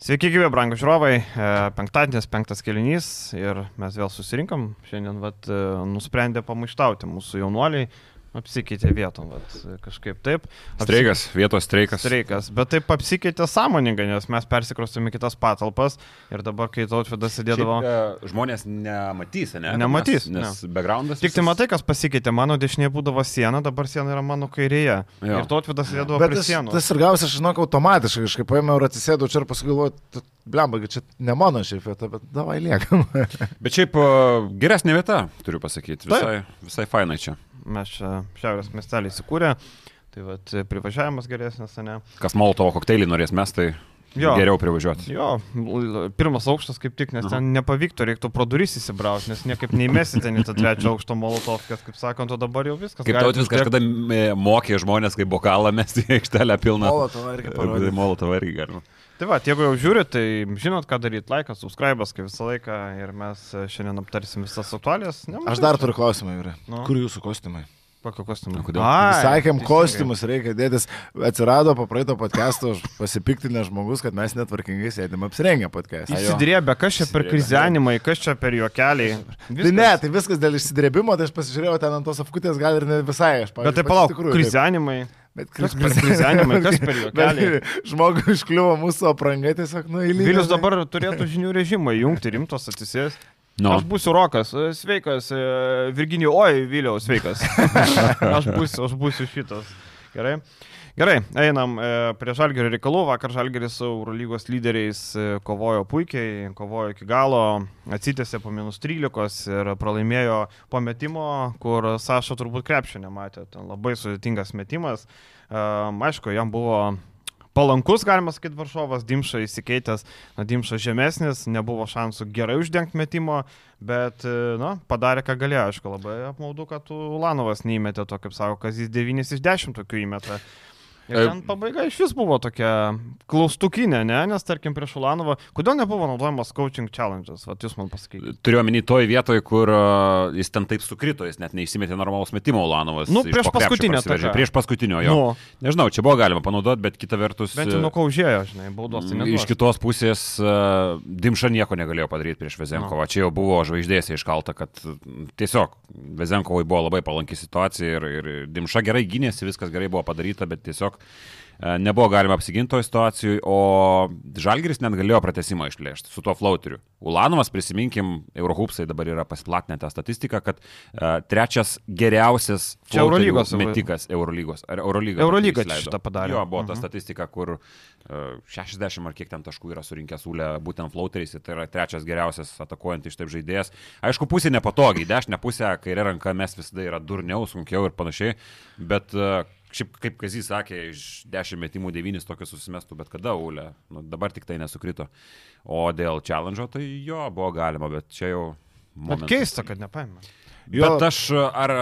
Sveiki, gyvi, brangų žiūrovai. E, penktadienis, penktas kelinys ir mes vėl susirinkom. Šiandien vat, e, nusprendė pamaištauti mūsų jaunuoliai apsikeitė vietom, vat, kažkaip taip. Apsik... Streikas, vietos streikas. Streikas, bet taip apsikeitė sąmoningai, nes mes persikrostėme kitas patalpas ir dabar, kai tautvidas sėdėdavo... Šiaip, e, žmonės nematys, ne? Nematys. Nes, nes backgroundas. Tik tai matai, kas pasikeitė, mano dešinėje būdavo siena, dabar siena yra mano kairėje. Jo. Ir tautvidas sėdėdavo prie sienos. Tas ir gausi, aš žinau, automatiškai, kažkaip paėmiau ir atsisėdau čia ir paskui galvoju, blemba, čia ne mano šiaip vieta, bet davai liekam. bet šiaip geresnė vieta, turiu pasakyti, visai, visai fainai čia mes čia šiaurės miestelį įsikūrė, tai vat, privažiavimas geresnis, ne? Kas Molotovo kokteilį norės mes, tai Jo. Geriau privažiuoti. Jo, pirmas aukštas kaip tik, nes Aha. ten nepavyktų, reiktų pro duris įsibrauti, nes niekaip neįmesite į tą trečią aukštą molotovkės, kaip sakant, o dabar jau viskas. Kaip tautis tiek... kažkada mokė žmonės, kaip bokalą mesti į aikštelę pilną. Molotovą irgi. Molotovą irgi galima. Tai va, jeigu jau žiūrit, tai žinot, ką daryti, laikas, subscribas, kaip visą laiką ir mes šiandien aptarsim visas aktualijas. Nemažai. Aš dar turiu klausimą, Vyrai. Nu. Kur jūsų kostiumai? Kokio kostiumo? Kodėl? Sakėm, kostiumus reikia dėtis. Atsirado po praeito podcast'o pasipiktinę žmogus, kad mes netvarkingai sėdėm apsirengę podcast'ą. Įsidrėbė, kas čia per krizenimai, kas čia per juokeliai. Viskas. Tai ne, tai viskas dėl išsidrėbimo, tai aš pasižiūrėjau ten ant tos apkutės, gal ir ne visai aš pavyzdžiui. Bet tai palauk, krizenimai. Bet kas per krizenimai, kas per juokeliai. Žmogui iškliuvo mūsų apranga tiesiog nueilį. Vilius dabar turėtų žinių režimą įjungti, rimtos atsisės. No. Aš būsiu Rokas, e, sveikas, e, Virginijų, oi, Viliau, sveikas. aš, būsiu, aš būsiu šitas. Gerai. Gerai, einam e, prie Žalgerio reikalų. Vakar Žalgeris su Eurolygos lyderiais kovojo puikiai, kovojo iki galo, atsitėsi po minus 13 ir pralaimėjo po metimo, kur Saša turbūt krepšio nematė. Ten labai sudėtingas metimas. Aišku, jam buvo palankus, galima sakyti, varžovas, Dimša įsikeitęs, na, Dimša žemesnis, nebuvo šansų gerai uždengti metimo, bet, e, na, padarė, ką galėjo, aišku, labai apmaudu, kad Ulanovas neįmetė to, kaip sako, kad jis 9 iš 10 tokių įmetė. Ir e, ten pabaiga iš vis buvo tokia klaustukinė, ne? nes tarkim prieš Ulanovą, kodėl nebuvo naudojamas coaching challenges, vat jūs man pasakykite. Turiu omeny toj vietoje, kur uh, jis ten taip sukrito, jis net neįsimetė normalus metimo Ulanovas. Nu, prieš paskutinio. Prieš paskutinio jo. Nu. Nežinau, čia buvo galima panaudoti, bet kita vertus. Bet jau nukaužėjo, žinai, baudos. Tai iš kitos pusės uh, Dimša nieko negalėjo padaryti prieš Vezenkovą. Nu. Čia jau buvo žvaigždėse iškalta, kad tiesiog Vezenkovai buvo labai palanki situacija ir, ir Dimša gerai gynėsi, viskas gerai buvo padaryta, bet tiesiog E, nebuvo galima apsiginti toje situacijoje, o Žalgiris net galėjo pratesimą išplėšti su tuo flauteriu. Ulanovas, prisiminkim, Eurohupsai dabar yra pasiplatinę tą statistiką, kad uh, trečias geriausias Eurolygos metikas Eurolygos. Ar Eurolyga? Eurolyga šitą padarė. Jo, buvo ta mhm. statistika, kur uh, 60 ar kiek ten taškų yra surinkęs Ule būtent flauteriais, tai yra trečias geriausias atakuojantis taip žaidėjas. Aišku, pusė nepatogiai, dešinė pusė, kairė ranka mes visada yra durniau, sunkiau ir panašiai, bet uh, Šiaip kaip Kazys sakė, iš 10 metimų 9 tokius susimestų, bet kada Ule, nu, dabar tik tai nesukrito. O dėl challenge tai jo buvo galima, bet čia jau... Momentas. Bet keista, kad nepaėmė. Bet aš ar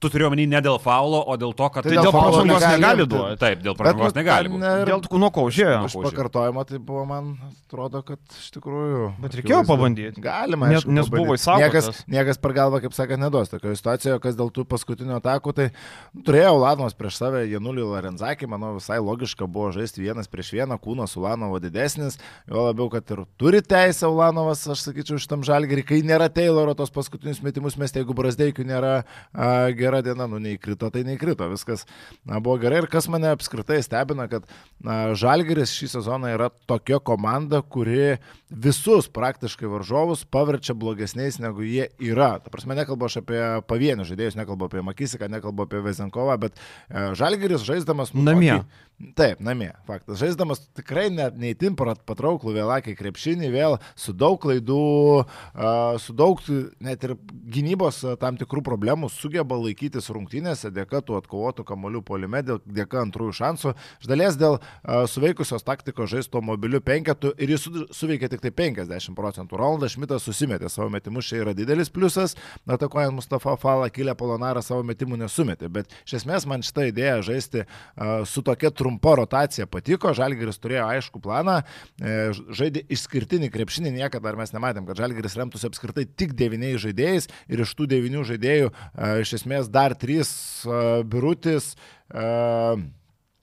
Tu turiu omeny ne dėl faulo, o dėl to, kad... Tai, tai dėl pažangos negali duoti. Taip, dėl pažangos negali. Ne, dėl nuo ko užėjo. Iš pakartojimo tai buvo, man atrodo, kad iš tikrųjų... Bet reikėjo pabandyti. Galima, nes, nes buvo įsaugotas. Niekas, niekas per galvą, kaip sakant, neduos. Tokio situacijoje, kas dėl tų paskutinių atakų, tai turėjo Ulanovas prieš save Janulį Larenzakį, manau, visai logiška buvo žaisti vienas prieš vieną, kūnas Ulanovo didesnis, jo labiau, kad ir turi teisę Ulanovas, aš sakyčiau, šitam žalgerį, kai nėra Tayloro tos paskutinius metimus, mes jeigu Brasdeikių nėra a, gera diena, nu neįkrito, tai neįkrito, viskas na, buvo gerai. Ir kas mane apskritai stebina, kad Žalgeris šį sezoną yra tokia komanda, kuri visus praktiškai varžovus paverčia blogesniais negu jie yra. Ta prasme, nekalbu aš apie pavienius žaidėjus, nekalbu apie Makisiką, nekalbu apie Vezenkovą, bet e, Žalgeris žaisdamas nu, namie. Tokį, taip, namie, faktas. Žaisdamas tikrai net neįtin patrauklų vėlakį krepšinį, vėl su daug klaidų, su daug net ir gynybos tam tikrų problemų sugeba laikytis rungtynėse dėka tų atkovotų kamolių polime, dėka antrųjų šansų. Iš dalies dėl suveikusios taktikos žaisto mobiliu penketu ir jis suveikė tik tai 50 procentų. Rolandas Šmitas susimetė savo metimus, čia yra didelis pliusas, atakuojant Mustafa Falą, Kilę Polonarą savo metimų nesumetė. Bet iš esmės man šitą idėją žaisti su tokia trumpa rotacija patiko, Žalgiris turėjo aišku planą, e, žaidė išskirtinį krepšinį, niekada dar mes nematėm, kad Žalgiris remtųsi apskritai tik devyniais žaidėjais ir iš tų devynių žaidėjų uh, iš esmės dar trys uh, birutis.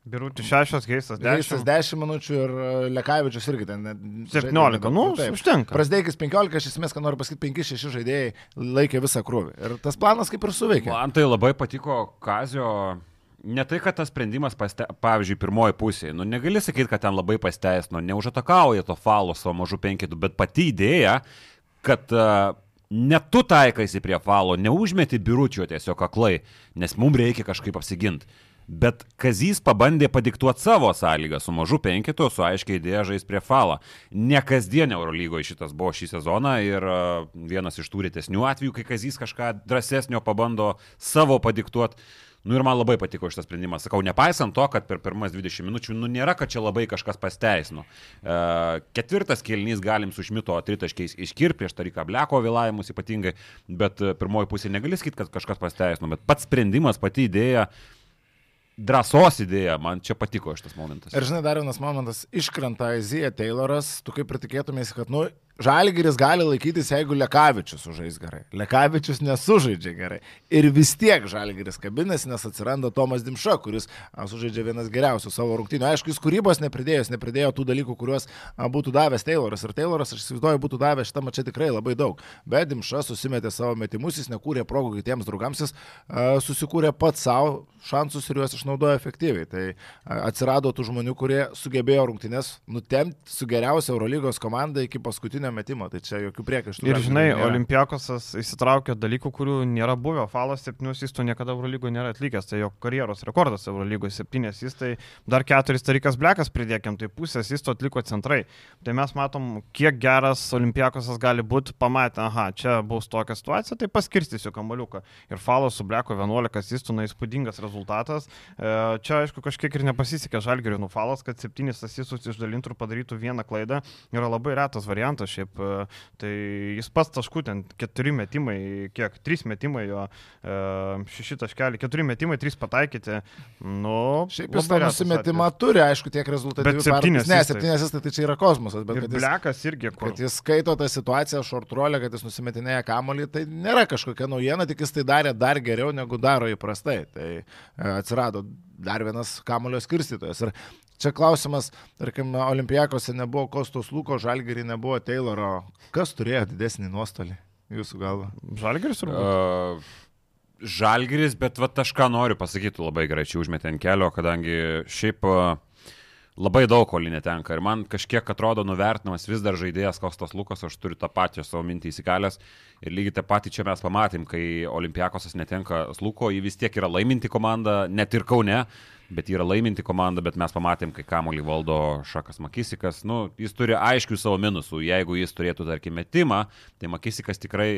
Birutį 6, Geistas 10. Geistas 10 minučių ir e, Lekavičius irgi ten. 17, nu, taip. užtenka. Prasdeikis 15, aš esmės, kad noriu pasakyti, 5-6 žaidėjai laikė visą krūvį. Ir tas planas kaip ir suveikė. Man tai labai patiko Kazio. Ne tai, kad tas sprendimas, paste, pavyzdžiui, pirmoji pusė, nu negali sakyti, kad ten labai pasteisino, neužatakauja to falo savo mažų penkitų, bet pati idėja, kad uh, net tu taikaisi prie falo, neužmeti biručio tiesiog aklai, nes mums reikia kažkaip apsiginti. Bet Kazys pabandė padiktuoti savo sąlygą su mažu penkitu, su aiškiai idėja žais prie falą. Ne kasdien Eurolygoje šitas buvo šį sezoną ir vienas iš tų rytesnių atvejų, kai Kazys kažką drąsesnio pabando savo padiktuoti. Nu ir man labai patiko šitas sprendimas. Sakau, nepaisant to, kad per pirmas 20 minučių, nu nėra, kad čia labai kažkas pasteisino. E, ketvirtas kelnys galim su Šmito tritaškiais iškirti prieš Tariką Bleko vėlavimus ypatingai, bet pirmoji pusė negali sakyti, kad kažkas pasteisino, bet pats sprendimas, pati idėja, drąsos idėja, man čia patiko šitas momentas. Ir žinai, dar vienas momentas, iškrenta Izija Tayloras, tu kaip ir tikėtumėsi, kad, nu, Žalgiris gali laikytis, jeigu Lekavičius sužais gerai. Lekavičius nesužaidžia gerai. Ir vis tiek Žalgiris kabinasi, nes atsiranda Tomas Dimša, kuris sužaidžia vienas geriausių savo rungtynių. Aišku, jis kūrybos nepridėjo, jis nepridėjo tų dalykų, kuriuos būtų davęs Tayloras. Ir Tayloras, aš įsivaizduoju, būtų davęs šitą mačią tikrai labai daug. Bet Dimša susimetė savo metimus, jis nekūrė progų kitiems draugams, jis susikūrė pats savo šansus ir juos išnaudojo efektyviai. Tai atsirado tų žmonių, kurie sugebėjo rungtynės nutemti su geriausia Eurolygos komanda iki paskutinio paskutinio metimo, tai čia jokių priekaištų. Ir žinai, Olimpiakosas įsitraukė dalykų, kurių nėra buvę. Falas 7 įstų niekada Eurolygoje nėra atlikęs, tai jo karjeros rekordas Eurolygoje 7 įstai, dar 4 tarikas blekas pridėkiam, tai pusės įstų atliko centrai. Tai mes matom, kiek geras Olimpiakosas gali būti, pamatę, aha, čia bus tokia situacija, tai paskirstysiu kamaliuką. Ir Falas su bleko 11 įstų, na įspūdingas rezultatas. E, čia, aišku, kažkiek ir nepasisekė Žalgiriui nufalas, kad 7 asistus išdalintų ir padarytų vieną klaidą. Yra labai retas variantas šiaip. E, tai jis pats taškų ten keturi metimai, kiek, trys metimai jo, e, šeši taškeliai, keturi metimai, trys pataikyti. Nu, šiaip jis tą nusimetimą turi, aišku, tiek rezultatų. Bet septynės. Ne, septynės tai, tai čia yra kosmosas. Bet ir blekas irgi. Kur... Kad jis skaito tą situaciją šortrolę, kad jis nusimetinėja kamolį, tai nėra kažkokia naujiena, tik jis tai darė dar geriau negu daro įprastai. Tai e, atsirado dar vienas kamulio skirstytojas. Ir Čia klausimas, tarkim, Olimpijakose nebuvo Kostos Luko, Žalgerį nebuvo Tayloro. Kas turėjo didesnį nuostolį, jūsų galva? Žalgeris ar? Uh, Žalgeris, bet va aš ką noriu pasakyti labai gerai, čia užmetė ant kelio, kadangi šiaip uh, labai daug kolį netenka. Ir man kažkiek atrodo nuvertinamas vis dar žaidėjas Kostas Lukas, aš turiu tą patį savo mintį įsikalęs. Ir lygiai tą patį čia mes pamatėm, kai Olimpiakosas netenka Luko, jį vis tiek yra laiminti komanda, net ir Kaune. Ne bet yra laiminti komanda, bet mes pamatėm, kai kamolį valdo Šakas Makisikas, nu, jis turi aiškių savo minusų, jeigu jis turėtų, tarkim, metimą, tai Makisikas tikrai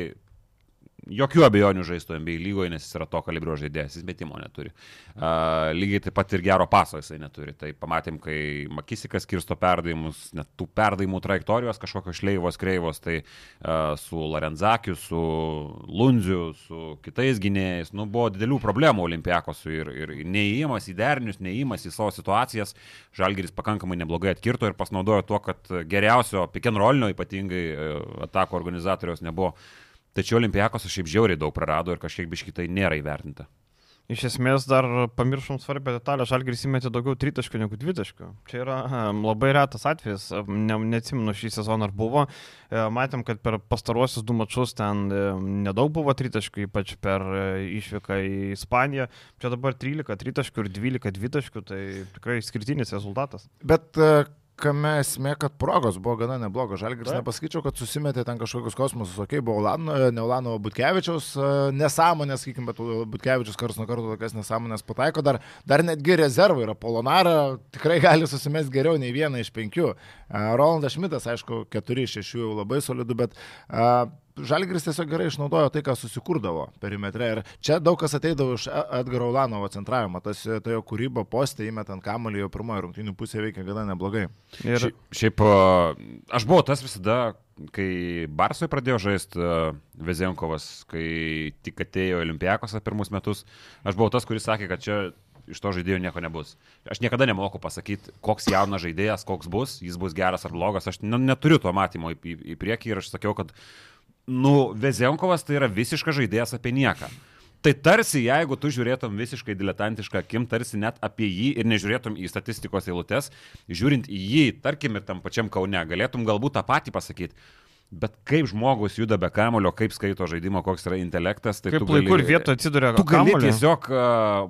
jokių abejonių žaistų NBA lygoje, nes jis yra to kalibro žaidėjas, jis metimo neturi. Uh, lygiai taip pat ir gero paso jisai neturi. Tai pamatėm, kai Makisikas kirsto perdavimus, net tų perdavimų trajektorijos kažkokios šleivos, kreivos, tai uh, su Lorenzakiu, su Lunziu, su kitais gynėjais, nu, buvo didelių problemų Olimpiakosų ir, ir neįimas į derinius, neįimas į savo situacijas. Žalgeris pakankamai neblogai atkirto ir pasinaudojo tuo, kad geriausio pikenrolinio ypatingai atako organizatoriaus nebuvo. Tačiau Olimpijakos šiaip žiauriai daug prarado ir kažkiek biškitai nėra įvertinta. Iš esmės dar pamiršom svarbią detalę, Žalgiris įmetė daugiau tritaškių negu dvitaškių. Čia yra labai retas atvejis, ne, neatsimenu šį sezoną ar buvo. E, matėm, kad per pastaruosius du mačius ten e, nedaug buvo tritaškių, ypač per e, išvyką į Ispaniją. Čia dabar 13 tritaškių ir 12 dvitaškių, tai tikrai skirtinis rezultatas. Bet kame esmė, kad progos buvo gana neblogos. Žalgiris nepasakyčiau, kad susimetė ten kažkokius kosmosus. Ok, buvo Ulano, ne Ulano Butkevičiaus e, nesąmonės, sakykim, bet Butkevičius kars nuo karto tokias nesąmonės pataiko. Dar, dar netgi rezervai yra. Polonara tikrai gali susimesti geriau nei vieną iš penkių. E, Rolandas Šmitas, aišku, keturi iš šešių jau labai solidų, bet uh, Žalgris tiesiog gerai išnaudojo tai, ką susikurdavo perimetre. Ir čia daug kas ateidavo iš Edgaro Ulanovo centravimo. Tas tai jo kūryba postė įmetant kamuolį jau pirmojo rungtynių pusėje veikia gana neblogai. Ir Ši, šiaip aš buvau tas visada, kai Barsui pradėjo žaisti Vezenkovas, kai tik atėjo Olimpiakose pirmus metus, aš buvau tas, kuris sakė, kad čia iš to žaidėjo nieko nebus. Aš niekada nemoku pasakyti, koks jaunas žaidėjas, koks bus, jis bus geras ar blogas. Aš neturiu to matymo į, į, į priekį ir aš sakiau, kad nu, Vezenkovas tai yra visiškas žaidėjas apie nieką. Tai tarsi, jeigu tu žiūrėtum visiškai diletantišką akim, tarsi net apie jį ir nežiūrėtum į statistikos eilutes, žiūrint į jį, tarkim ir tam pačiam Kaune, galėtum galbūt tą patį pasakyti Bet kaip žmogus juda be kamulio, kaip skaito žaidimo, koks yra intelektas, tai kaip laiku ir vietoje atsiduria. Tu gali kamulio. tiesiog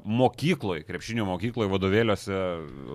mokykloje, krepšinio mokykloje, vadovėliuose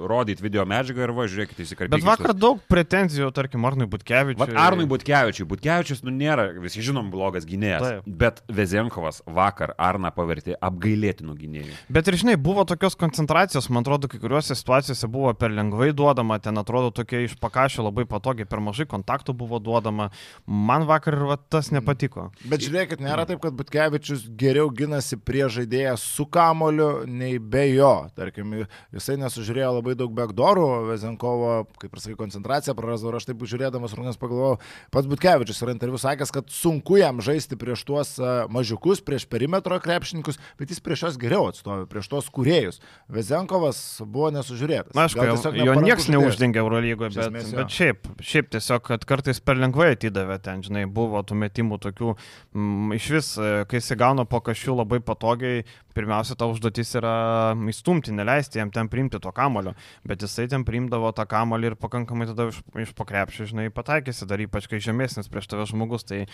rodyti video medžiagą ir važiuokite įsikalbėti. Bet vakar daug pretenzijų, tarkim, Arnui Butkevičiui. Vat Arnui Butkevičiui. Butkevičius, nu, nėra, visi žinom, blogas gynėjas. Taip. Bet Vezenkovas vakar Arną pavertė apgailėtinų gynėjų. Bet ir žinai, buvo tokios koncentracijos, man atrodo, kai kuriuose situacijose buvo per lengvai duodama, ten atrodo tokie iš pakašio labai patogiai, per mažai kontaktų buvo duodama. Man vakar va, tas nepatiko. Bet žiūrėkit, nėra taip, kad Butkevičius geriau ginasi prie žaidėją su kamoliu, nei be jo. Tarkim, jisai nesužiūrėjo labai daug backdoorų, Vezenkovo, kaip ir sakai, koncentraciją prarasdavo ir aš taip žiūrėdamas rungtynės pagalvojau, pats Butkevičius yra interviu sakęs, kad sunku jam žaisti prieš tuos mažiukus, prieš perimetro krepšininkus, bet jis prieš juos geriau atstovi, prieš tuos kuriejus. Vezenkovas buvo nesužiūrėtas. Na, aišku, jo niekas neuždengė Eurolygoje, bet, bet šiaip, šiaip tiesiog, kad kartais per lengvai atidavė davė ten, žinai, buvo tų metimų tokių, m, mm, iš vis, e, kai jis gauna po kažkių labai patogiai, pirmiausia, ta užduotis yra įstumti, neleisti jam ten priimti to kamulio, bet jisai ten priimdavo tą kamulį ir pakankamai tada iš, iš pokrepšio, žinai, pataikėsi dar ypač, kai žemesnis prieš tave žmogus, tai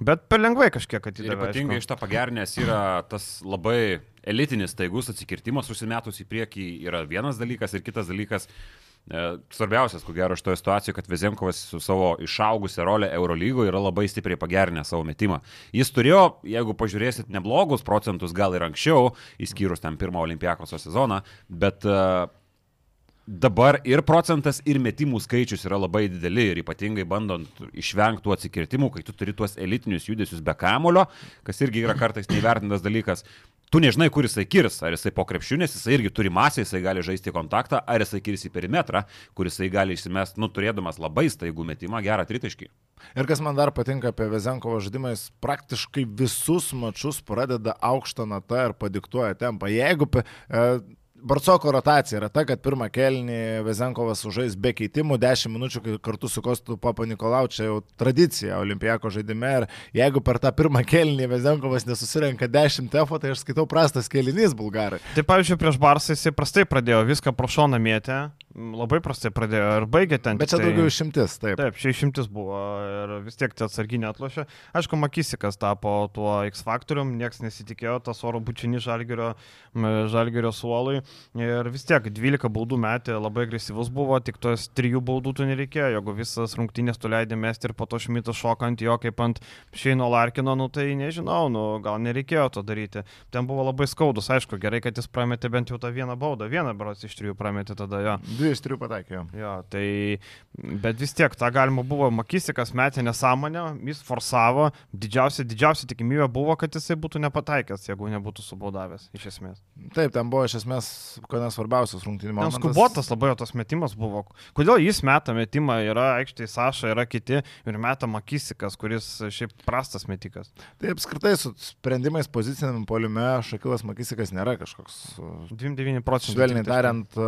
bet per lengvai kažkiek atidavė. Ir ypatingai iš to pagernės yra tas labai elitinis taigus atsikirtimas užsimetus į priekį yra vienas dalykas ir kitas dalykas svarbiausias, ko gero, šitoje situacijoje, kad Vezemkovas su savo išaugusią rolę Eurolygoje yra labai stipriai pagerinę savo metimą. Jis turėjo, jeigu pažiūrėsit, neblogus procentus gal ir anksčiau, įskyrus ten pirmą olimpiakoso sezoną, bet uh, dabar ir procentas, ir metimų skaičius yra labai dideli ir ypatingai bandant išvengti tų atsikirtimų, kai tu turi tuos elitinius judesius be kamulio, kas irgi yra kartais neįvertintas dalykas, tu nežinai, kur jisai kirs, ar jisai po krepšiunės, jisai irgi turi masę, jisai gali žaisti kontaktą, ar jisai kirs į perimetrą, kur jisai gali išsimest, nu, turėdamas labai staigų metimą, gerą tritaškį. Ir kas man dar patinka apie Vezenkovo žaidimą, jis praktiškai visus mačius pradeda aukštą natą ir padiktuoja tempą. Jeigu e, Barcoko rotacija yra ta, kad pirmą kelnį Vezenkovas užžais be keitimų, 10 minučių kartu su Kostu Papa Nikolau, čia jau tradicija Olimpiako žaidime. Ir jeigu per tą pirmą kelnį Vezenkovas nesusirenka 10 tefo, tai aš skaitau prastas kelinys bulgarai. Tai pavyzdžiui, prieš Barsą jisai prastai pradėjo viską pro šoną mėtę, labai prastai pradėjo ir baigė ten. Bet čia tai... daugiau išimtis, taip. Taip, čia išimtis buvo ir vis tiek tie atsarginė atlošė. Aišku, Makisikas tapo tuo X faktorium, niekas nesitikėjo, tas oro bučinį žalgerio, žalgerio suolui. Ir vis tiek 12 baudų metė, labai agresyvus buvo, tik tos 3 baudų tu nereikėjo, jeigu visas rungtynės tu leidai mesti ir po to šmitas šokant jo kaip ant Šeino Larkino, nu tai nežinau, nu gal nereikėjo to daryti. Ten buvo labai skaudus, aišku, gerai, kad jis prametė bent jau tą vieną baudą, vieną beros iš trijų prametė tada jo. Dvi iš trijų pataikė. Jo, tai, bet vis tiek tą galima buvo, Makisikas metė nesąmonę, jis forsavo, didžiausia, didžiausia tikimybė buvo, kad jisai būtų nepataikęs, jeigu nebūtų subaudavęs, iš esmės. Taip, ten buvo iš esmės ko nesvarbiausias rungtynių momentas. Skubotas labai tas metimas buvo. Kodėl jis meta metimą, yra aikštėje Saša, yra kiti ir meta Makisikas, kuris šiaip prastas metikas. Tai apskritai su sprendimais poziciniam poliume Šakilas Makisikas nėra kažkoks 29 procentų. Švelniai tariant,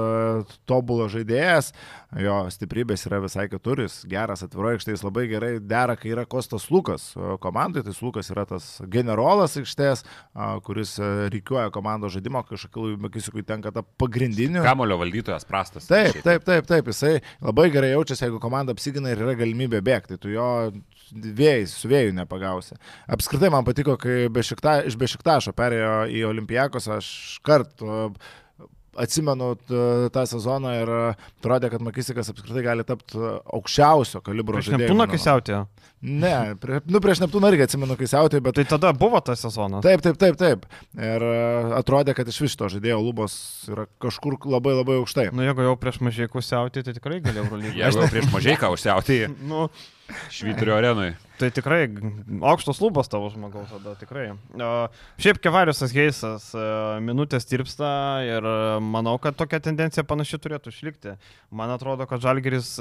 tobulo žaidėjas, jo stiprybės yra visai keturis, geras atviro aikštės, labai gerai dera, kai yra Kostas Lukas komandai, tai Lukas yra tas generolas aikštės, kuris reikiuoja komandos žaidimo, kai Šakilui Makisikui tenka ta pagrindinių. Kamulio valdytojas prastas. Taip, taip, taip, taip, jisai labai gerai jaučiasi, jeigu komanda apsigina ir yra galimybė bėgti, tu jo vėjais, su vėju nepagausi. Apskritai man patiko, kai bešikta, iš Bešiktašo perėjo į Olimpijakos, aš kartu atsimenu tą sezoną ir atrodė, kad Makisikas apskritai gali tapti aukščiausio kalibro žaidėju. Neptūną kai siautėjo. Ne, prie, nu prieš Neptūną irgi atsimenu, kai siautėjo, bet... Tai tada buvo tas sezonas. Taip, taip, taip, taip. Ir atrodė, kad iš viso žaidėjo lubos yra kažkur labai labai aukštai. Nu jeigu jau prieš mažieką siautėjo, tai tikrai galėjau rūlyti. Jeigu prieš mažieką užsiautėjo. nu, Švyturio arenui. Tai tikrai aukštos lubos tavo žmogaus tada, tikrai. Šiaip Kevariusas Heisas e, minutės tirpsta ir manau, kad tokia tendencija panaši turėtų išlikti. Man atrodo, kad Žalgeris,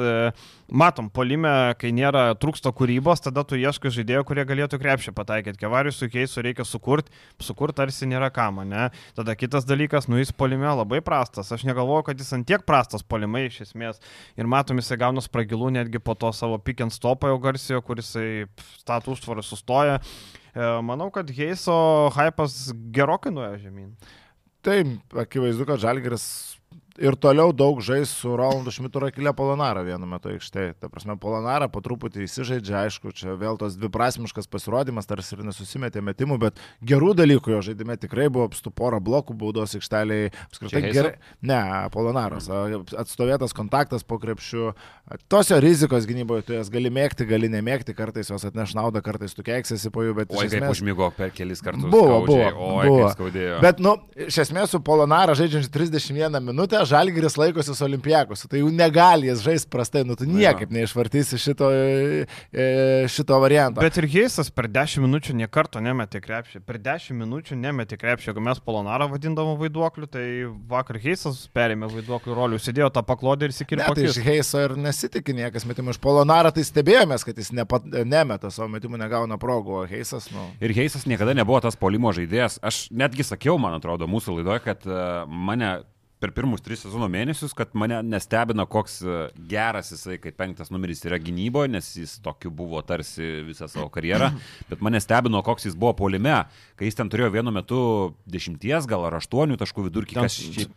matom, polime, kai nėra trūksto kūrybos, tada tu ieškai žaidėjų, kurie galėtų krepšį pataikyti. Kevariusui Heisu reikia sukurti, sukurti tarsi nėra kam, ne? Tada kitas dalykas, nu jis polime labai prastas. Aš negalvoju, kad jis ant tiek prastas polimai iš esmės. Ir matom, jisai gauna spragilų netgi po to savo pick and stop stopą jau garsijo, kuris statų užtvarą sustoja. manau, kad Heiso hypas gerokai nuėjo žemyn. Taip, akivaizdu, kad Žalgiris ir toliau daug žais su Rolandu Šmitu Rakilė Polonara vienu metu aikštėje. Ta prasme, Polonara po truputį įsižaidžia, aišku, čia vėl tos dviprasmiškas pasirodymas, tarsi ir nesusimetė metimų, bet gerų dalykų jo žaidime tikrai buvo apstu porą blokų baudos aikšteliai. Apskritai gerai. Ne, Polonaras. Atstovėtas kontaktas po krepšiu. Tos jo rizikos gynyboje tu jas gali mėgti, gali nemėgti, kartais jos atneš naudą, kartais tu keiksiesi po jų, bet... Oi, esmės... kaip užmygo per kelis kartus. Buvo, skaudžiai. buvo. Oi, buvo. skaudėjo. Bet, nu, iš esmės su Polonara žaidžiančiu 31 minutę Žalgiris laikosi su Olimpijakos, tai jau negali jis žaisti prastai, nu tu niekaip neišvartysi šito, e, šito varianto. Bet ir Heisas per 10 minučių niekarto nemetė krepšį, per 10 minučių nemetė krepšį, jeigu mes Polonarą vadindavom vaiduokliu, tai vakar Heisas perėmė vaiduoklių rolių, sėdėjo tą paklodę ir sikirė. Ne, tai iš Heiso ir nesitikė niekas metimų, iš Polonarą tai stebėjomės, kad jis nepat, nemeta savo metimų, negauna progų, o Heisas, nu. Ir Heisas niekada nebuvo tas polimo žaidėjas, aš netgi sakiau, man atrodo, mūsų laidoje, kad e, mane per pirmus tris sezono mėnesius, kad mane nestebino, koks e, geras jisai kaip penktas numeris yra gynyboje, nes jis tokiu buvo tarsi visą savo karjerą, bet mane stebino, koks jis buvo polime, kai jis ten turėjo vienu metu dešimties, gal ar aštuonių taškų vidurkį.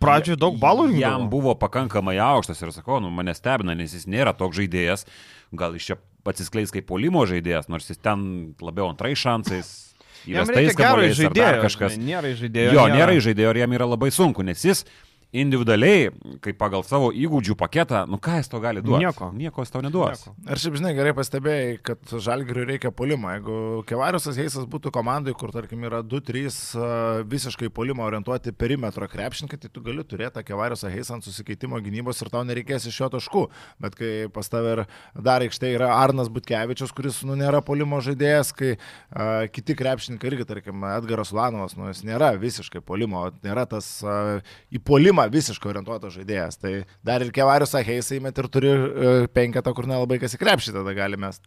Pradžioje daug balų rinkdavo. Jam buvo pakankamai aukštas ir sakau, nu, mane stebina, nes jis nėra toks žaidėjas, gal iš čia atsiskleis kaip polimo žaidėjas, nors jis ten labiau antrais šansais įvestais kamuoliais ar dar kažkas. Nėra žaidėjo. Jo, nėra žaidėjo ir jam yra labai sunku, nes jis individualiai, kaip pagal savo įgūdžių paketą, nu ką jis to gali duoti? Nieko. Nieko jis tau neduos. Nieko. Ir šiaip žinai, gerai pastebėjai, kad žalgiriui reikia polimo. Jeigu Kevariusas Heisas būtų komandai, kur tarkim yra 2-3 visiškai polimo orientuoti perimetro krepšininkai, tai tu gali turėti tą Kevariusą Heisą ant susikeitimo gynybos ir tau nereikės iš jo taškų. Bet kai pas tave ir dar aikštė yra Arnas Butkevičius, kuris nu, nėra polimo žaidėjas, kai uh, kiti krepšininkai irgi, tarkim, Edgaras Ulanovas, nu, jis nėra visiškai polimo, nėra tas uh, į polimą visiškai orientuotas žaidėjas. Tai dar ir Kevarius Aheisai met ir turi uh, penketą, kur nelabai kas įkrepšį tada gali mest.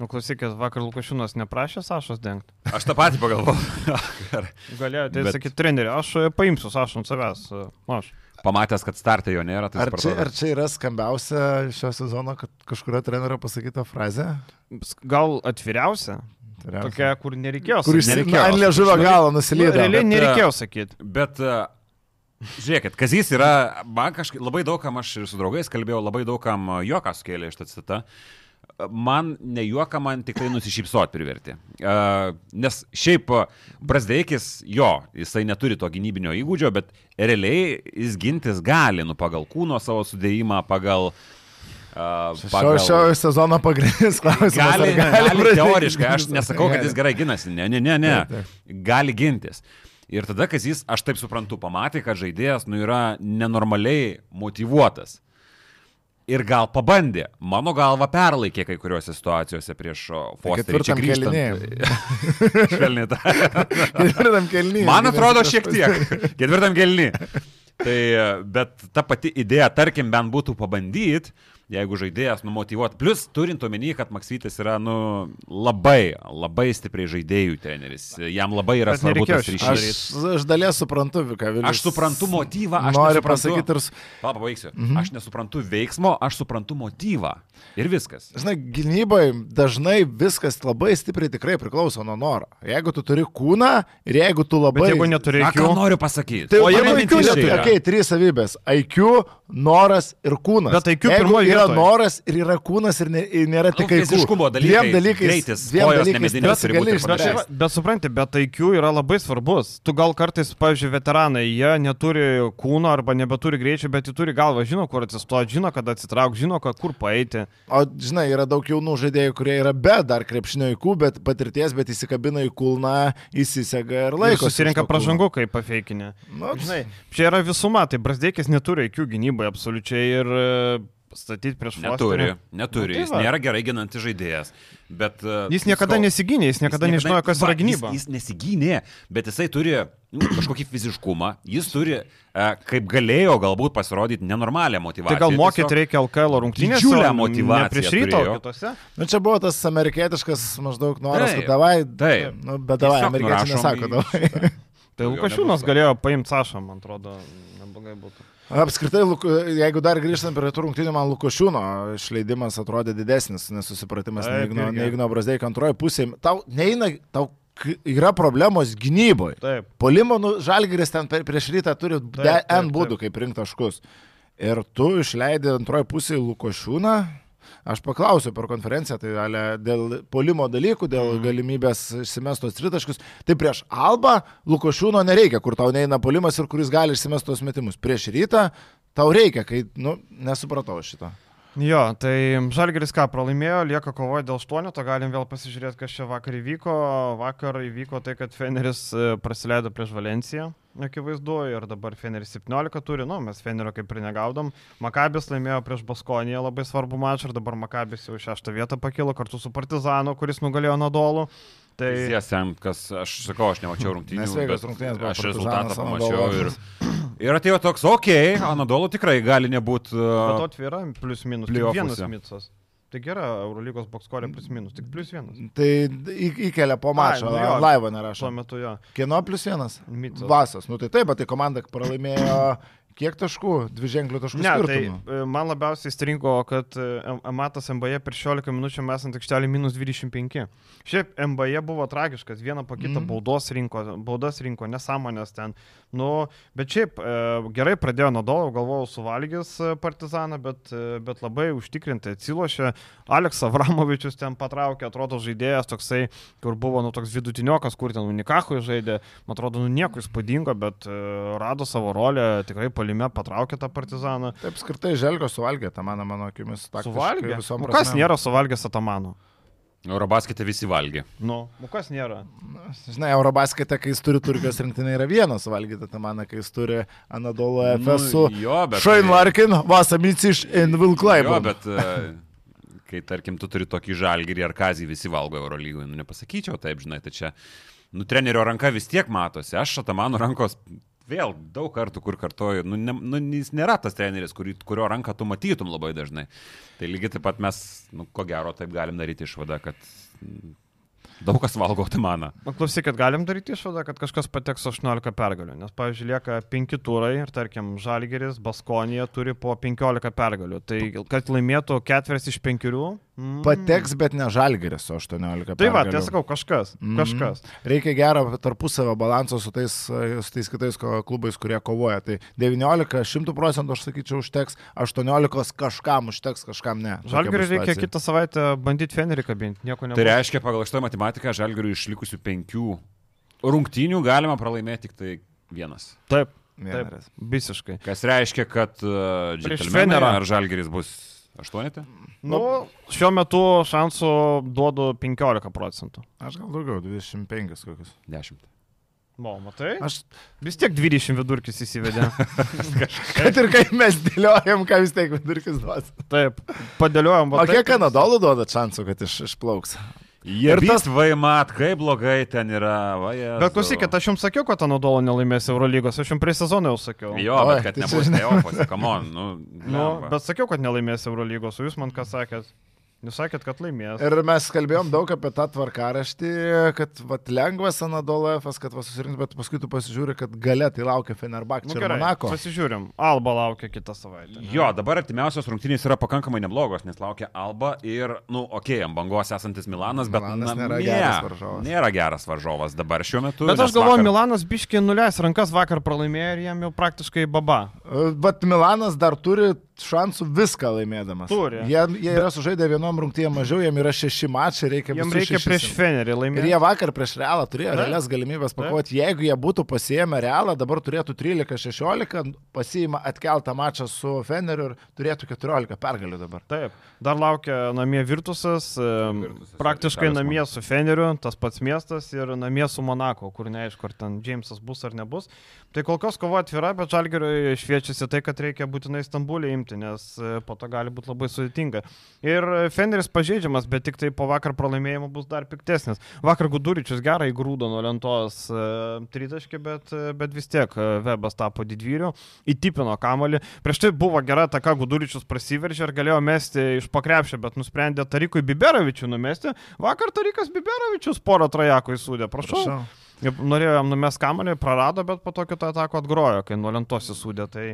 Nu, klausykit, vakar Lukašiūnas neprašė Sašos dengti. Aš tą patį pagalvojau. Galėjo, tai Bet... sakyti, treneri, aš e, paimsiu Sašą ant savęs. E, aš. Pamatęs, kad startai jo nėra, tai ar čia, ar čia yra skambiausia šio sezono, kad kažkurio trenerio pasakyta frazė? Gal atviriausia? Tokia, kur nereikėjo sakyti. Kur išsireikėjo. Ant liežuvio galo nusileido. Realiai nereikėjo sakyti. Bet uh, Žiūrėkit, Kazys yra, man kažkaip labai daugam, aš ir su draugais kalbėjau, labai daugam juoką sukėlė šitą citą. Man ne juoką, man tikrai nusišypsot priverti. Uh, nes šiaip Brasdeikis, jo, jisai neturi to gynybinio įgūdžio, bet realiai jis gintis gali, nu, pagal kūno savo sudėjimą, pagal Uh, pagal... Šio, šio sezono pagrindinis klausimas. Gali, gali, gali teoriškai, aš nesakau, kad jis gerai ginasi, ne, ne, ne, ne. Gali gintis. Ir tada, kai jis, aš taip suprantu, pamatė, kad žaidėjas nu, yra nenormaliai motivuotas. Ir gal pabandė, mano galva perlaikė kai kuriuose situacijose prieš Fosterį. Čia grįžtant. Švelniai tą. Ketvirtam kelnį. Man atrodo šiek tiek. Ketvirtam kelnį. Tai, bet ta pati idėja, tarkim, bent būtų pabandyti, jeigu žaidėjas numotivuot. Plus, turint omeny, kad Maksytis yra nu, labai, labai stipriai žaidėjų treneris. Jam labai yra svarbu tas ryšys. Aš, aš dalies suprantu, ką Vilis. Aš suprantu motyvą, aš noriu pasakyti ir... Papa, baigsiu. Mhm. Aš nesuprantu veiksmo, aš suprantu motyvą. Ir viskas. Žinai, gynybai dažnai viskas labai stipriai tikrai priklauso nuo noro. Jeigu tu turi kūną ir jeigu tu labai... Bet jeigu neturi IQ... Ką noriu pasakyti? Tai o jeigu IQ neturi... Okay, trys savybės. IQ, noras ir kūnas. Bet IQ pirmoji yra noras ir yra kūnas ir, ne, ir nėra tik nu, fiziškumo dalykai. Dviem dalykais. Greitis, dviem dalykais bet, gali išspręsti. Bet supranti, bet IQ yra labai svarbus. Tu gal kartais, pavyzdžiui, veteranai, jie neturi kūno arba nebeturi greičio, bet jie turi galvą, žino, kur atsistoti, žino, kada atsitraukti, žino, kur paeiti. O žinai, yra daug jaunų žaidėjų, kurie yra be dar krepšinio IQ, bet patirties, bet įsikabina į kulną, įsisega ir laiko. Susirinka pražangų, kaip pafeikinė. Nu, žinai, čia yra visuma, tai Brasdėkis neturi IQ gynybai absoliučiai ir statyti prieš Fosterį. Neturi, neturi. Nu, tai jis nėra gerai ginantis žaidėjas. Bet, uh, jis niekada sko, nesigynė, jis niekada, jis niekada nežinojo, kas va, yra gynyba. Jis, jis nesigynė, bet jisai turi nu, kažkokį fiziškumą, jis turi, uh, kaip galėjo galbūt pasirodyti, nenormalią motivaciją. Tai gal mokyti tiesiog... reikia LKL rungtynėse? Didžiulę motivaciją. Prieš ryto kitose? Nu, čia buvo tas amerikietiškas maždaug noras, kad davai. Taip. Nu, bet davai, amerikiečiai nesako davai. Tai Lukašiūnas galėjo paimti Sašą, man atrodo, neblogai būtų. Apskritai, jeigu dar grįžtant prie tų rungtynių, man Lukošiūno išleidimas atrodė didesnis nesusipratimas nei Igno Brazdeikio antroje pusėje. Tau neina, tau yra problemos gynyboje. Taip. Polimo, nu, Žalgiris ten prieš rytą turi Taip, taip, N būdų, kaip rinkti taškus. Ir tu išleidai antroji pusė Lukošiūną. Aš paklausiu per konferenciją, tai ale, dėl polimo dalykų, dėl Mhm. galimybės išsimestos tritaškus. Tai prieš Alba Lukošiūno nereikia, kur tau neina polimas ir kuris gali išsimestos metimus. Prieš rytą tau reikia, kai, nu, nesupratau šito. Jo, tai Žalgeris ką pralaimėjo, lieka kovoje dėl 8, to galim vėl pasižiūrėti, kas čia vakar įvyko. Vakar įvyko tai, kad Feneris e, praleido prieš Valenciją, akivaizdu, ir dabar Feneris 17 turi, nu, mes Fenerio kaip ir negaudom. Makabis laimėjo prieš Baskoniją labai svarbu mačą ir dabar Makabis jau šeštą vietą pakilo kartu su Partizanu, kuris nugalėjo Nadolų. Tai Tiesiam, kas, aš sakau, aš nemačiau rungtynių. Nesveikas bet rungtynės buvo Aš rezultatą pamačiau ir, ir atėjo toks, okei, okay, Anadolu tikrai gali nebūti. Bet Uh, atvira, plius minus. Vienas micas. Tai gera, Eurolygos bokskorė plius minus, tik plius vienas. Tai įkelia po mačo, nu jo. laivo Tuo nerašo. metu jo. Kieno plus vienas? Micas. Vasas. Nu tai taip, bet tai komanda pralaimėjo kiek taškų? Dvi ženklių taškų Ne, tai skirtumų. e, man labiausiai stringo, kad Amatas MBA per 16 minučių mes ant aikštelį minus 25. Šiaip MBA buvo tragiškas, vieną po kitą Mhm. baudos rinko, baudas rinko, nesąmonės ten. Nu, bet šiaip e, gerai pradėjo nuo dolo, galvojau suvalgys e, partizaną, bet, bet labai užtikrintai atsilošė. Aleks Avramovičius ten patraukė, atrodo žaidėjas toksai, kur buvo nu, toks vidutiniokas, kur ten Unikachui žaidė, man atrodo, nu nieko įspūdingo, bet rado savo rolę, tikrai palime patraukė tą partizaną. Taip, skirtai Želgo suvalgė, tą mano, mano akimis. Suvalgė. visom Nu, kas prasmėm. nėra suvalgęs Atamano? Eurobaskete visi valgė. Nu, nu kas nėra? Žinai, Eurobaskete, kai jis turi Turkijos rinktinė, yra vienas suvalgyti, tą maną, kai jis turi Anadolo FS su Nu, jo, bet. Šain Larkin, Vasamicis ir Vilklaibą. Jo, bet e, kai tarkim tu turi tokį žalgyrį ar kazį, visi valgo Eurolygoje, nu nepasakyčiau taip, žinai, tai čia, nu trenerio ranka vis tiek matosi, aš šitą mano rankos vėl daug kartų, kur kartoju, nu, ne, nu jis nėra tas treneris, kurį, kurio ranką tu matytum labai dažnai. Tai lygiai taip pat mes, nu, ko gero, taip galim daryti išvadą, kad mm, daug kas valgo Tamaną. Man klausykit, galim daryti išvadą, kad kažkas pateks su 18 pergalių. Nes, pavyzdžiui, lieka 5 turai ir, tarkim, Žalgeris, Baskonija turi po 15 pergalių. Tai kad laimėtų ketveris iš penkerių. Mm, Pateks, bet ne Žalgeris su 18. Tai va, tai sakau, kažkas. Mhm. Kažkas. Reikia gero tarpusavio balanso su tais, su tais kitais klubais, kurie kovoja. Tai 19, 100 procentų aš sakyčiau užteks, 18 kažkam užteks, kažkam ne. Žalgeriui reikia kitą savaitę bandyti Fenerį kabinti. Nieko Tai nebus. reiškia, pagal šitą matematiką, žalgiriui išlikusių penkių rungtynių galima pralaimėti tik tai vienas. Taip, Vieneris. taip. Visiškai. Kas reiškia, kad uh, Džentelmenai Fenerą. ar Žalgeris bus aštuonetė? Nu, šiuo metu šansų duodu 15 procentų. Aš gal daugiau, 25 kokius. Dešimt. O, matai? Aš, Vis tiek 20 vidurkis įsivedė. kad ir kaip mes dėliojam, ką vis tiek vidurkis duos. Taip, padėliojom. O kiek Kanadolų duoda šansų, kad iš, išplauks? Jie Ir tas- vaimat, kaip blogai ten yra. Va, Bet klausykit, aš jums sakiau, kad Anadolo nelaimės Eurolygos, aš jums prie sezono jau sakiau. Jo, Oi, bet kad nebus neopos, kamon. Nu, Nu, bet sakiau, kad nelaimės Eurolygos, o jūs man ką sakėt? Jūs sakėt, kad laimės. Ir mes kalbėjom daug apie tą tvarkaraštį, kad vat, lengvas Anadolo F, kad va, susirinks, bet paskui tu pasižiūri, kad gale tai laukia Fenerbak Nu, ir gerai, Monako. pasižiūrim. Alba laukia kitą savaitę. ne? Jo, dabar artimiausios rungtynės yra pakankamai neblogos, nes laukia Alba ir, nu, okei, okay, ant bangos esantis Milanas, bet Milanas na, nėra ne, geras varžovas. Nėra geras varžovas dabar šiuo metu. Bet aš galvoju, vakar- Milanas biškiai nuleis rankas vakar pralaimėjo ir jam jau praktiškai baba. Bet Milanas dar turi šansų viską laimėdamas. Turi. Jie, jie yra sužaidę vienom rungtynėm mažiau, jiem yra šeši mačai, reikia Jam visus reikia šešis prieš Fenerį Ir laimėti. jie vakar prieš Realą turėjo Taip. realias galimybės pakovoti. Jeigu jie būtų pasiėmę Realą, dabar turėtų 13-16, pasiima atkeltą mačą su Feneriu ir turėtų 14 pergalių dabar. Taip, dar laukia namie Virtusas, Virtusas, praktiškai namie su Feneriu, tas pats miestas ir namie su Monako, kur neaišku, ar ten Džeimsas bus ar nebus. Tai kol kas kova atvira, bet Žalgeriui šviečiasi tai, kad reikia būtinai Stambulį imti, nes e, po to gali būti labai sudėtinga. Ir e, Feneris pažeidžiamas, bet tik tai po vakar pralaimėjimo bus dar piktesnis. Vakar Guduričius gerai grūdo nuo lentos e, tritaškį, bet, bet vis tiek Webas tapo didvyriu, įtipino kamolį. Prieš tai buvo gera taka, Guduričius prasiveržė ir galėjo mesti iš pakrepšio, bet nusprendė Tarikui Biberovičių numesti. Vakar Tarikas Biberovičius porą trajakų įsūdė, prašau. prašau. Norėjo jam numest kamalį, prarado, bet po to kitą ataką atgrojo, kai nuo lentos įsūdė. Tai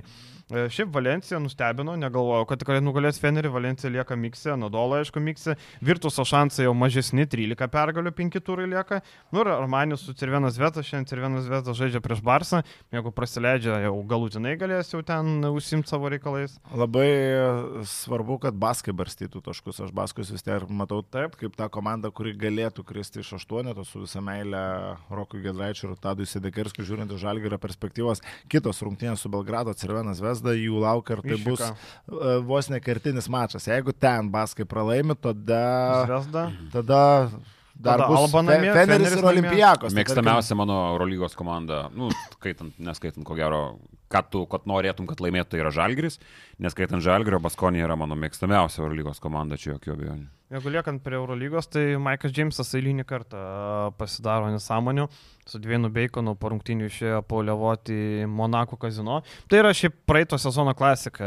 E, šiaip Valencija nustebino, negalvojau, kad tikrai nugalės Fenerį, Valencija lieka miksė, Nadolo aišku miksė, Virtuso šansai jau mažesni, 13 pergalių, 5 turai lieka. Nu ir Armanis su Cirvenas Vetas, šiandien Cirvenas Vetas žaidžia prieš Barsą, jeigu prasileidžia, jau galutinai galės jau ten užsimti savo reikalais. Labai svarbu, kad Baskai barstytų taškus, aš Baskus vis tiek matau taip, kaip ta komanda, kuri galėtų kristi iš aštuoneto su visą meilę Rokui Gedraičiu ir Tadui Sedekerskiu, žiūrint iš Žalgirio perspektyvos, kitos rungtynės su Belgrado, Cirvenas Vetas. Zvezda jų laukia ir tai Iššika. bus uh, vos nekartinis mačas. Jeigu ten Baskai pralaimi, tada... Zvezda. Tada Dar Tada bus Alba namie, Feneris, Feneris ir Olimpijakos. Tai Mėgstamiausia mano Eurolygos komanda, nu, skaitant, neskaitant ko gero, kad tu kad norėtum, kad laimėtų, tai yra Žalgris, neskaitant Žalgrio, Baskonė yra mano mėgstamiausia Eurolygos komanda, čia jokių abejonių. Jeigu liekant prie Eurolygos, tai Maikas Džeimsas eilinį kartą pasidaro nesąmonių. Su Dvienu Beikonu po rungtinių išėjo poliavoti Monako kazino. Tai yra šiaip praeito sezono klasika.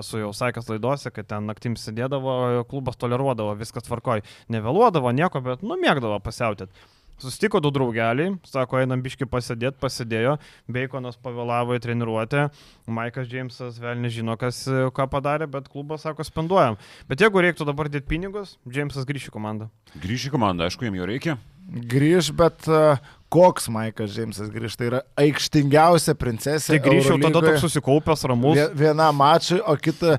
Esu jau sakęs laidose, kad ten naktim sėdėdavo, klubas toleruodavo, viskas tvarkoj. Nevėluodavo nieko, bet numėgdavo pasiautėt. Sustiko du draugeliai, sako, einam biški pasėdėti, pasidėjo, Beikonas pavėlavo į treniruotę, Maikas Džeimsas vėl nežino, kas ką padarė, bet klubas sako, spenduojam. Bet jeigu reiktų dabar dėti pinigus, Džeimsas grįš į komandą. Grįž į komandą, aišku, jam jo reikia. Grįž, bet uh, koks Maikas Džeimsas grįž, tai yra aikštingiausia princesė. Tai grįžčiau tada toks susikaupęs, ramus. Viena mačai, o kita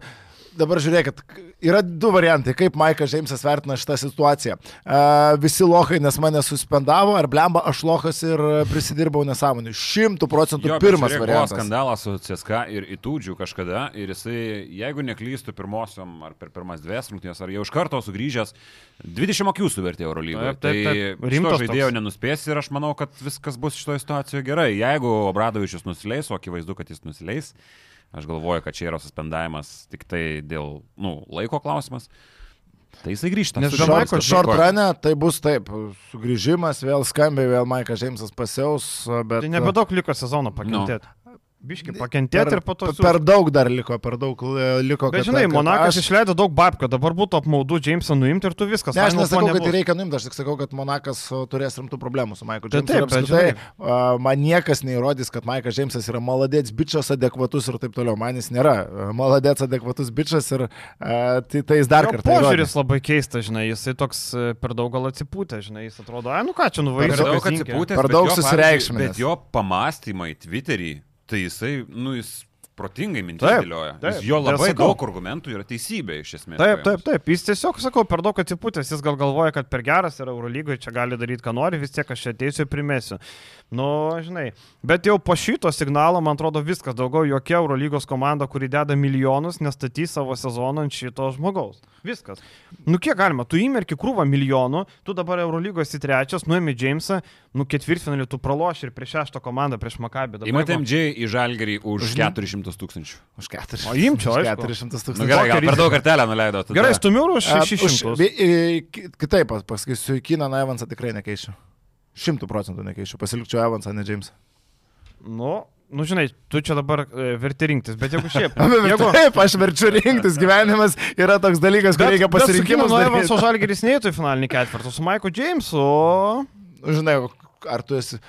dabar žiūrėkit, yra du variantai, kaip Maikas Džeimsas vertina šitą situaciją. Uh, visi lohai, nes mane suspendavo, ar blemba aš lohas ir prisidirbau nesąmonį. Šimtų procentų jo, pirmas žiūrėk, variantas. Buvo skandalas su CSK ir Itūdžių kažkada ir jisai, jeigu neklystų pirmosiom ar per pirmas dvies rungtynės, ar jau iš karto sugrįžęs, 20 akių suvertė Eurolygoje. Tai rimto žaidėjo nenuspės ir aš manau, kad viskas bus šitoje situacijoje gerai. Jeigu Obradovičius nusileis, o akivaizdu, kad jis nusileis, Aš galvoju, kad čia yra suspendavimas tik tai dėl nu, laiko klausimas. Tai jisai grįžta. Nes Žemaiko short run, tai bus taip, sugrįžimas, vėl skambiai, vėl Maikas Džeimsas pasiaus, bet... Tai nebedaug liko sezono pakentėti. No. Biški pakentėti per, ir po to. Per daug dar liko, per daug e, liko. Bet žinai, kad, Monakas aš... išleido daug babkių, dabar būtų apmaudu Džeimsą nuimti ir tu viskas. Ne, aš nesakau, kad reikia nuimti, aš tik sakau, kad Monakas turės rimtų problemų su Maiku Džeimsu. Taip, taip, apskritai, uh, man niekas neįrodys, kad Maikas Džeimsas yra maladėts bičias, adekvatus ir taip toliau. Man jis nėra maladėts, adekvatus bičias ir uh, tai, tai jis dar jo kartą. Požiūris labai keistas, žinai, jisai toks per daug gal atsipūtė, žinai, jis atrodo, ai nu ką čia nuvažiuoja. Per daug atsipūtė, per daug susireikšmė. Bet jo pamastymai Twitter'į tai jisai, nu, jis protingai mintis dėlioja. Taip, jo labai sakau, daug argumentų yra teisybė iš esmės. Taip, taip, taip. Jis tiesiog, sakau, per daug atsipūtęs, jis gal galvoja, kad per geras yra Eurolygoje, čia gali daryti, ką nori, vis tiek aš čia ateisiu ir primėsiu. Nu, žinai, bet jau po šito signalo, man atrodo, viskas daugiau, jokia Eurolygos komanda, kuri deda milijonus, nestatys savo sezoną ant šito žmogaus. Viskas. Nu, kiek galima, tu įmerki krūvą milijonų, tu dabar Eurolygos į trečias, nuėmė Jamesą, nu, ketvirtfinalį tu praloši ir prieš šeštą komandą, prieš Makabį. Įmatėm J į Žalgerį už 400 tūkstančių. Už 400. O imčiau, aš 400 tūkstančių. Nu, gerai, gal per daug kartelę nuleido. Tada. Gerai, stumiu už 600. Už, kitaip pasakysiu, Kiną Evansą tikrai nekeičiu. Šimtų procentų nekeičiu. Pasilikčiau Evansą, ne Jamesą. Nu, Nu, žinai, tu čia dabar e, verti rinktis, bet jeigu šiaip. jeigu... Taip, aš verčiu rinktis, gyvenimas yra toks dalykas, kur reikia pasirinkti. Nu, Evanso Žalgeris neįtų į finalinį ketvirtą, su Maiku Jamesu. Žinai, ar tu esi...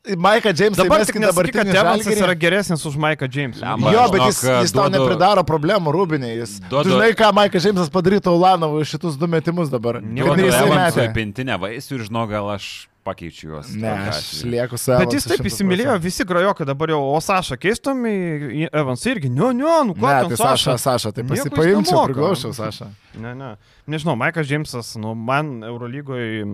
Maiką Jamesą dabar tik nesakyk, kad Evansas yra geresnis už Maiką Jamesą. Jo, bet jis, jis tau nepridaro problemų, Rūbinė. Jis, duodu, žinai, ką Maikas Jamesas padarytų Ulanovui šitus du metimus dabar. Neįsimetė. Pintinę vaisių ir žinau, gal aš pakeičiu juos. Ne, aš lieku savo. Bet jis taip įsimylėjo, visi grajokai dabar jau, o Saša keistum į Evans irgi, nu, nu, nu, ką. Ne, tai Saša, Saša, tai pasipaimčiau, priglaušiau Saša. Ne, ne. Nežinau, Maikas Džeimsas, nu, man Eurolygoje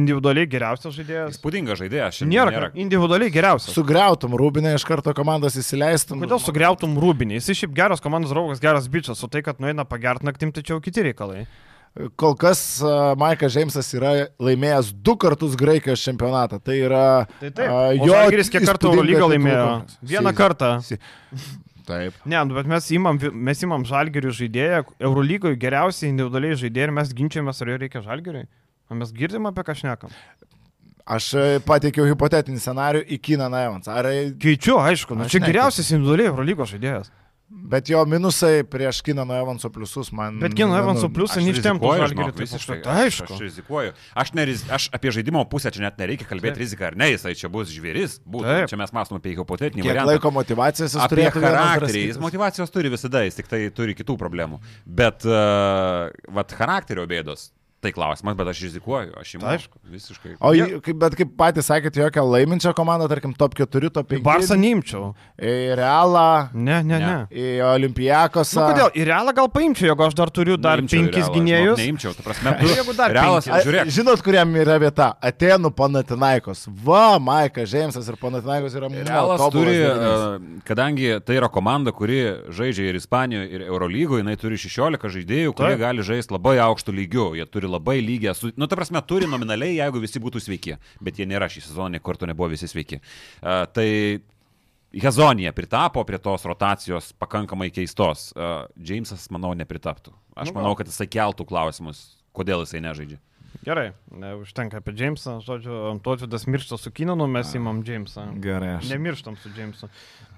individualiai geriausias žaidėjas. Spūdingas žaidėjas, šiandien. Nėra, nėra. individualiai geriausias. Sugriautum Rūbinę iš karto komandos įsileistum. Kodėl sugriautum Rūbinį? Jis šiaip geras komandos draugas, geras bičias, o tai, kad nueina pagert naktim, tai čia jau kiti reikalai. Kol kas Maikas Džeimsas yra laimėjęs du kartus Graikijos čempionatą. Tai yra... Tai taip, uh, jo Žalgiris kiek kartų Eurolygą laimėjo? Vieną si, kartą. Si. Taip. Ne, nu, bet mes įmam, mes įmam Žalgirių žaidėją, Eurolygoje geriausiai individualiai žaidėjai ir mes ginčiamės, ar jo reikia Žalgiriui. O mes girdim apie ką šnekam. Aš e, pateikiau hipotetinį scenarių į Kiną Evans. Ar... Keičiu, aišku, nu, čia geriausias individualiai Eurolygos žaidėjas. Bet jo minusai prieš Kinano Evanso pliusus man. Bet Kinano Evanso pliusai neištemptų žalgerį. Tai aišku. Aš rizikuoju. Aš, neriz, aš apie žaidimo pusę čia net nereikia kalbėti riziką ar ne, jisai čia bus žvėris. Būtų, čia mes mąstome apie hipotetinį Kiek variantą. laiko motivacijos jis turi. Charakterį. Jis motivacijos turi visada, jis tik tai turi kitų problemų. Bet, uh, vat, charakterio bėdos Tai klausimas, bet aš rizikuoju, aš įmu. Aišku, visiškai. O, ja. bet kaip patys sakėte, jokią laiminčią komandą, tarkim, top 4, top 5. Barsą neimčiau. Į Realą. Ne, ne, ne. Į Olimpijakos. Nu, kodėl? Į Realą gal paimčiau, jeigu aš dar turiu dar neimčiau penkis gynėjus. Neimčiau, tu prasme, tu, jeigu dar Realas, penkis. žiūrėk. Žinot, kuriam yra vieta? Atenų Panatinaikos. Va, Maikas Džeimsas ir Panatinaikos yra mūsų. Realas turi, uh, kadangi tai yra komanda, kuri žaidžia ir Ispanijoje, ir Eurolygoje, jinai turi 16 žaidėjų, kurie Taip. gali žaisti labai aukštų lygių. Jie turi labai lygę su nu, ta prasme, turi nominaliai, jeigu visi būtų sveiki, bet jie nėra šį sezoną, kartu nebuvo visi sveiki. Uh, tai Hezonija pritapo prie tos rotacijos pakankamai keistos. Uh, Jamesas, manau, nepritaptų. Aš nu, manau, kad jisai keltų klausimus, kodėl jisai nežaidžia. Gerai, ne, užtenka apie Jamesą. Žodžiu, Antotvidas miršta su Kinanu, mes įmam Jamesą. Gerai. Aš... Nemirštam su Jamesu.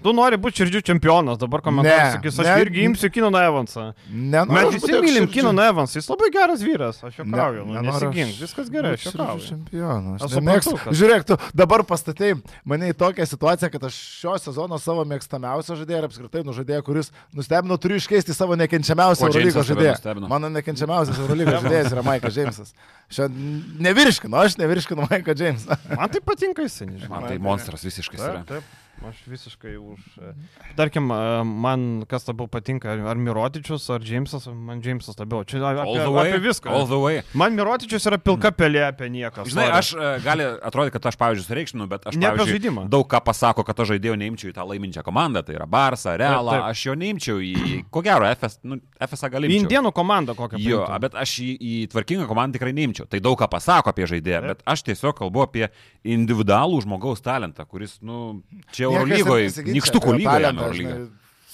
Tu nori būti širdžių čempionas, dabar komentaras sakys, aš ne, irgi imsiu Kinaną Evansą. Ne, mes visi mylim Kinaną Evansą, jis labai geras vyras, aš jo krauju, nu, nesigink, viskas gerai, aš jo krauju. Čempionas. Aš mėgstu. Kad... Žiūrėk, tu dabar pastatei mane į tokią situaciją, kad aš šio sezono savo mėgstamiausią žaidėją ir apskritai nužaidėją, kuris nustebino, turiu iškeisti savo nekenčiamiausią Eurolygos žaidėją. Mano nekenčiamiausias Eurolygos žaidėjas yra Maikas Džeimsas. Šiandien nevirškinu, aš nevirškinu Maiką Džeimsą. Man tai patinka jisai, nežinau. Man tai monstras visiškai yra. Taip, taip. Aš visiškai už. E, tarkim, e, man kas labiau patinka, ar Mirotičius, ar Džeimsas, man Džeimsas labiau. Čia apie, apie viską. All the way. Man Mirotičius yra pilka pelė apie nieką. Žinai, sorry. aš e, gali atrodyti, kad aš, pavyzdžiui, sureikšminu, bet aš ne apie žaidimą. Daug ką pasako, kad aš žaidėjau neimčiau į tą laiminčią komandą, tai yra Barsą, Realą, taip, taip. aš jo neimčiau į, ko gero, FS, nu, FSA gali. Į Indienų komandą kokią. Jo, bet aš į, į tvarkingą komandą tikrai neimčiau. Tai daug ką pasako apie žaidėją, taip. bet aš tiesiog kalbu apie individualų žmogaus talentą, kuris, nu, čia Eurolygoje Nikštukų lygoje.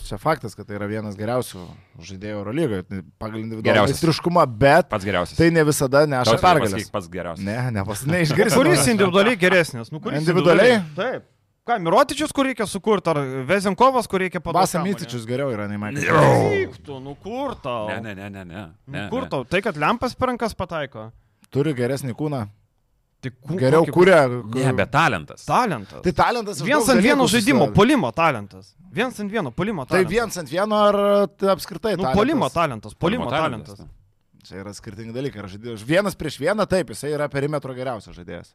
Čia faktas, kad tai yra vienas geriausių žaidėjų Eurolygoje tai pagal individualų meistriškumą, bet pats geriausias. Tai ne visada neša pergalę. Pats geriausias. Ne, ne, pas, neišgirsi. kuris individualiai geresnis? Nu, kuris individualiai? Taip. Ką, Mirotičius, kur reikia sukurti, ar Vezinkovas, kur reikia padaryti? Basa Mytičius geriau yra, nei man. Neiktų, nu kur tau? Ne, ne, ne, ne. ne. Nu, kur tau? Tai, kad lempas per rankas pataiko. Turi geresnį kūną. Tik geriau kuria. Ne, bet talentas. Talentas. Tai talentas. Vienas ant vieno žaidimo, polimo talentas. Vienas ant vieno, polimo tai talentas. Tai vienas ant vieno ar tai apskritai? Nu, talentas? polimo talentas, polimo, polimo talentas. talentas. Čia yra skirtingi dalykai. Vienas prieš vieną, taip, jisai yra perimetro geriausias žaidėjas.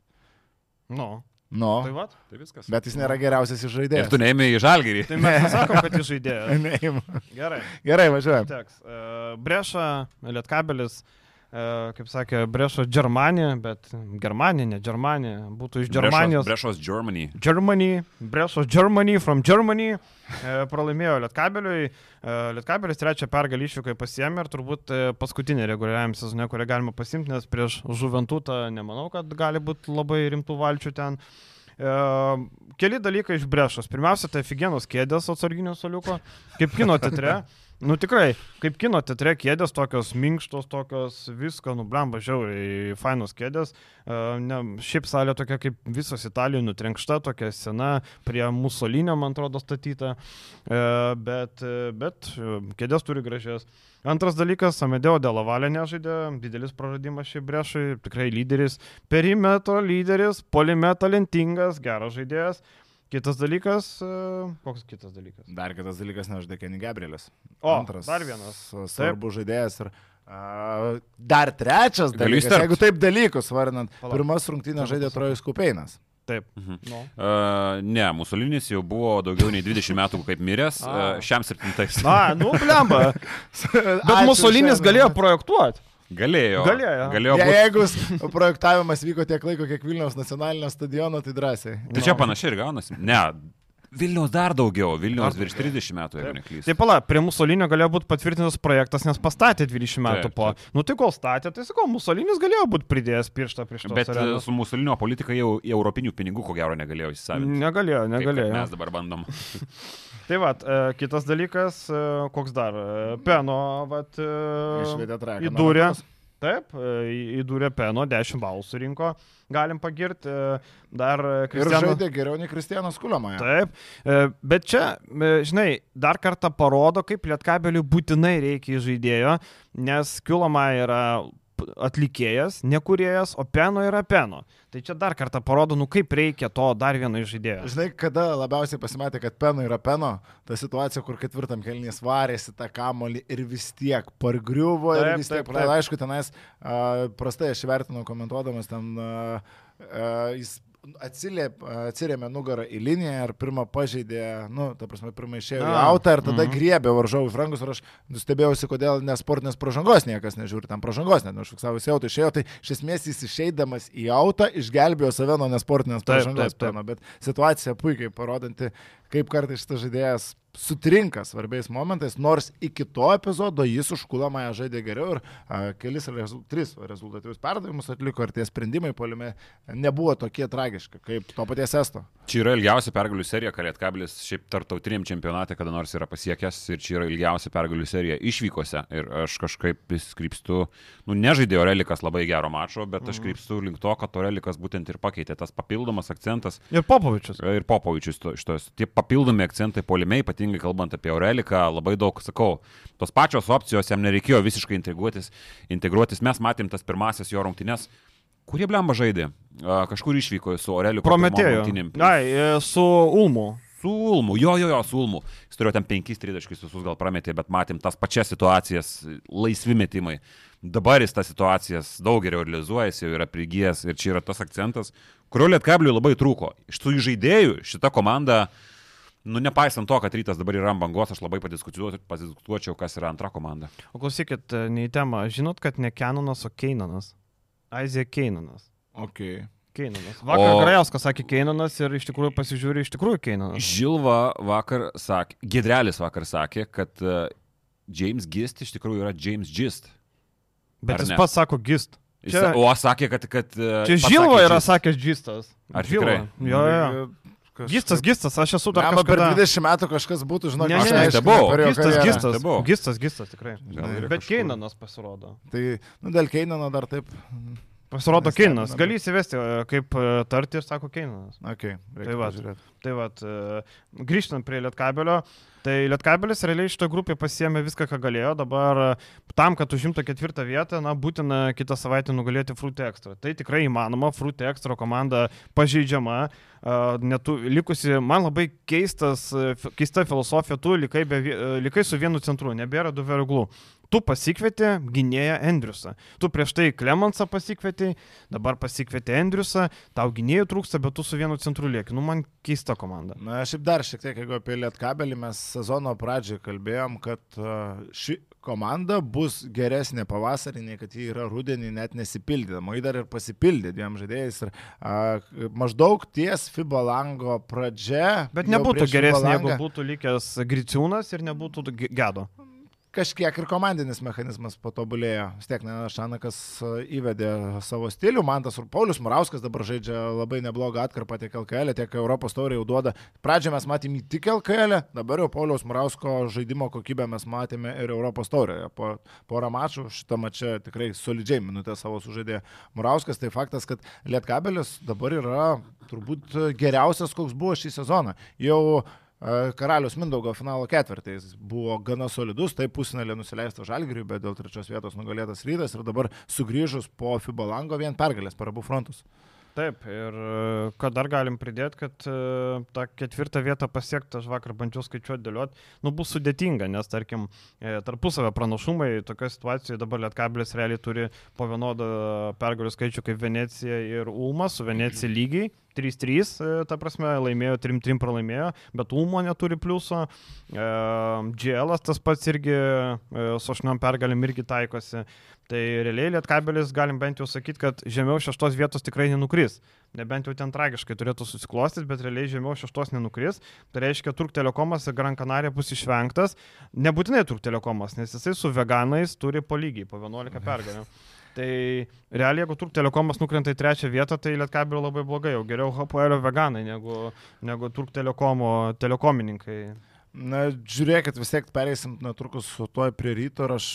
Nu. Nu. Tai, vat? tai viskas. Bet jis nėra geriausias iš žaidėjų. Ir tu neėmė į žalgerį. Tai mes nesakom, kad jis žaidėjas. Neįm. Gerai. Gerai, važiuojam. Uh, Breša, Lietkabelis. Uh, kaip sakė, Brešo Germanija, bet Germanija, ne Germanija, būtų iš Germanijos. Brešos Germany. Germany, Brešos Germany, from Germany, e, pralaimėjo Lietkabeliui. E, Lietkabelis trečią pergalį išvykai pasiemė ir turbūt paskutinė reguliariam sezone, kurią galima pasimti, nes prieš Žuventutą nemanau, kad gali būti labai rimtų valčių ten. E, keli dalykai iš brešos. Pirmiausia, tai figienos kėdės atsarginio soliuko, kaip kino teatre. Nu tikrai, kaip kino teatre kėdės, tokios minkštos, tokios viską, nublemba žiauriai, fainos kėdės. Uh, ne, šiaip salė tokia kaip visos Italijoje nutrenkšta, tokia sena, prie Musolinio, man atrodo, statyta. Uh, bet, bet kėdės turi gražias. Antras dalykas, Amedeo Delavalė nežaidė, didelis praradimas šiaip brešai, tikrai lyderis, perimetro lyderis, polime talentingas, geras žaidėjas. Kitas dalykas, e, koks kitas dalykas? Dar kitas dalykas, Kenny Gabrielis. O, Antras. Dar vienas. Svarbus žaidėjas ir uh, dar trečias dalykas, jeigu taip dalykus vardinant. Pirmas rungtynės žaidė Trojus Kupeinas. Taip. Mhm. No. Uh, ne, Musolinis jau buvo daugiau nei 20 metų kaip miręs, uh, šiam septintais. Na, nu, blemba. Bet Musolinis galėjo projektuoti. Galėjo. Galėjo. Galėjo būt... Jeigu projektavimas vyko tiek laiko, kiek Vilniaus nacionalinio stadiono, tai drąsiai. Tai no. čia panašiai ir gaunasi. Ne, Vilniaus dar daugiau, Vilniaus virš 30 metų, jeigu neklystu. Taip, pala, prie Musolinio galėjo būti patvirtintas projektas, nes pastatė 20 metų taip, po. Taip. Nu tai kol statė, tai sakau, Musolinis galėjo būti pridėjęs pirštą prieš tai. Bet arenos. su Musolinio politika jau į europinių pinigų ko gero negalėjo įsisavinti. Negalėjo, negalėjo. Kaip, mes dabar bandom. tai va, e, kitas dalykas, e, koks dar? E, Peno, va, išvedė traką. Į durę. Taip, įdūrė Peno, 10 balų surinko, galim pagirti. Dar Kristiano... Ir žaidė geriau nei Kristianas Kuliamoje. Taip, bet čia, žinai, dar kartą parodo, kaip Lietkabeliui būtinai reikia žaidėjo, nes Kuliama yra atlikėjas, nekurėjas, o Peno yra Peno. Tai čia dar kartą parodo, nu kaip reikia to dar vieno žaidėjo. Žinai, kada labiausiai pasimatė, kad Peno yra Peno, ta situacija, kur ketvirtam kelnys varėsi tą kamolį ir vis tiek pargriuvo ir vis tiek, taip, taip. aišku, tenais uh, prastai aš vertinu komentuodamas, ten uh, uh, jis atsirėmė nugarą į liniją ir pirmą pažeidė, nu, ta prasme, pirmą išėjo į autą ir tada mm. griebė varžovų frangus ir aš nustebėjausi, kodėl nesportinės pražangos niekas nežiūri, tam pražangos net neužfiksavus į autą išėjo, tai iš esmės jis išeidamas į autą išgelbėjo save nuo nesportinės pražangos. Taip, taip, taip. Bet situacija puikiai parodanti, kaip kartais šitas žaidėjas sutrinka svarbiais momentais, nors iki to epizodo jis už Kulamąją žaidė geriau ir a, kelis, rezu, tris rezultatyvius perdavimus atliko ir tie sprendimai polime nebuvo tokie tragiški kaip to paties Esto. Čia yra ilgiausia pergalių serija, Kalėt Kabilis šiaip tartautiniam čempionate kada nors yra pasiekęs ir čia yra ilgiausia pergalių serija išvykose ir aš kažkaip krypstu, nu nežaidė Orelikas labai gero mačo, bet aš mhm. krypstu link to, kad Orelikas būtent ir pakeitė tas papildomas akcentas. Ir Popovičius. Ir Popovičius iš tos. Tie papildomi akcentai polime, ypatingai kalbant apie Aureliką, labai daug, sakau, tos pačios opcijos jam nereikėjo visiškai integruotis. integruotis. Mes matėm tas pirmasis jo rungtynes. Kurie blemba žaidė? Kažkur išvyko su Aureliu. Prometėjo. Ai, e, su Ulmu. Su Ulmu, jo, jo, jo, su Ulmu. Jis turėjo ten penkis tritaškius visus gal prametė, bet matėm tas pačias situacijas, laisvi metimai. Dabar jis tas situacijas daug geriau realizuojasi, jau yra prigijęs ir čia yra tas akcentas, kurio Lietkabliui labai trūko. Iš tų žaidėjų šita komanda uh, Nu, nepaisant to, kad rytas dabar yra ant bangos, aš labai padiskutuočiau, kas yra antra komanda. O klausykit, e, ne į temą. Žinot, kad ne Kenanas, o Keinanas. Aizija Keinanas. Ok. Keinanas. Vakar o... Grajauskas sakė Keinanas ir iš tikrųjų pasižiūrė iš tikrųjų Keinanas. Žilva vakar sakė, Gedrelis vakar sakė, kad uh, James Gist iš tikrųjų yra James Gist. Bet Ar jis ne? pats sako Gist. Čia... O sakė, kad... kad uh, čia Žilva yra sakęs Gistas. Ar Žilva? Jo, jo. Kažkas... Gistas, gistas, aš esu dar kažkada... per 20 metų kažkas būtų, žinok, ne, ne, ne, buvo. Gistas, gistas, gistas, gistas, tikrai. Bet Keinanas pasirodo. Tai, nu, dėl Keinano dar taip. Pasirodo Keinanas. Gali įsivesti, e, kaip e, tarti ir sako Keinanas. Okay, tai va, tai va, e, grįžtant prie Lietkabelio. Tai Lietkabelis realiai šitoje grupėje pasiemė viską, ką galėjo. Dabar tam, kad užimtų ketvirtą vietą, na, būtina kitą savaitę nugalėti Fruit Extra. Tai tikrai įmanoma, Fruit Extra komanda pažeidžiama. Netu, likusi, man labai keistas, keista filosofija, tu likai, be, likai su vienu centru, nebėra du verglų. Tu pasikvieti gynėją Andriusą. Tu prieš tai Klemensą pasikvieti, dabar pasikvieti Andriusą, tau gynėjų trūksta, bet tu su vienu centru lieki. Nu, man keista komanda. Na, šiaip dar šiek tiek, jeigu apie Lietkabelį mes sezono pradžioje kalbėjom, kad ši komanda bus geresnė pavasarį, nei kad ji yra rudenį net nesipildydama. Ji dar ir pasipildė dviem žaidėjais. Ir, a, maždaug ties FIBA lango pradžia. Bet nebūtų geresnė, jeigu būtų likęs Griciūnas ir nebūtų Gedo kažkiek ir komandinis mechanizmas patobulėjo. Vis tiek, ne, Šanakas e, įvedė savo stilių, Mantas ir Paulius Murauskas dabar žaidžia labai neblogą atkarpą tiek LKL, tiek Europos taurė jau duoda. Pradžią mes matėme tik LKL, dabar jau Paulius Murausko žaidimo kokybę mes matėme ir Europos taurėje. Po porą mačų šitą mačą tikrai solidžiai minutę savo sužaidė Murauskas. Tai faktas, kad Lietkabelis dabar yra turbūt geriausias, koks buvo šį sezoną. Jau Karalius Mindaugo finalo ketvirtais buvo gana solidus, tai pusinalė nusileista Žalgiriui, bet dėl trečios vietos nugalėtas rytas ir dabar sugrįžus po FIBA lango vien pergalės per abu frontus. Taip, ir e, ką dar galim pridėti, kad e, tą ketvirtą vietą pasiekti, aš vakar bandžiau skaičiuoti, dėlioti, nu bus sudėtinga, nes tarkim, e, tarpusavio pranašumai tokioje situacijoje dabar Lietkabilis realiai turi po vienodą pergalių skaičių kaip Venecija ir Ulmas, su Venecija lygiai. 3-3, ta prasme, laimėjo, 3-3 pralaimėjo, bet Ulmo neturi pliuso. GL tas pats irgi su aštuoniom pergalėm irgi taikosi. Tai realiai Lietkabelis galim bent jau sakyti, kad žemiau šeštos vietos tikrai nenukris. Nebent jau ten tragiškai turėtų susiklostyti, bet realiai žemiau šeštos nenukris. Tai reiškia, Turk Telekomas ir Gran Canaria bus išvengtas. Nebūtinai Turk Telekomas, nes jisai su veganais turi po lygiai, po 11 pergalių. Tai realiai, jeigu Turk Telekomas nukrenta į trečią vietą, tai Lietkabelio labai blogai, jau geriau Hapoelio veganai negu, negu Turk Telekomo telekomininkai. Na, žiūrėkit, vis tiek pereisim netrukus su tuo prie ryto ir aš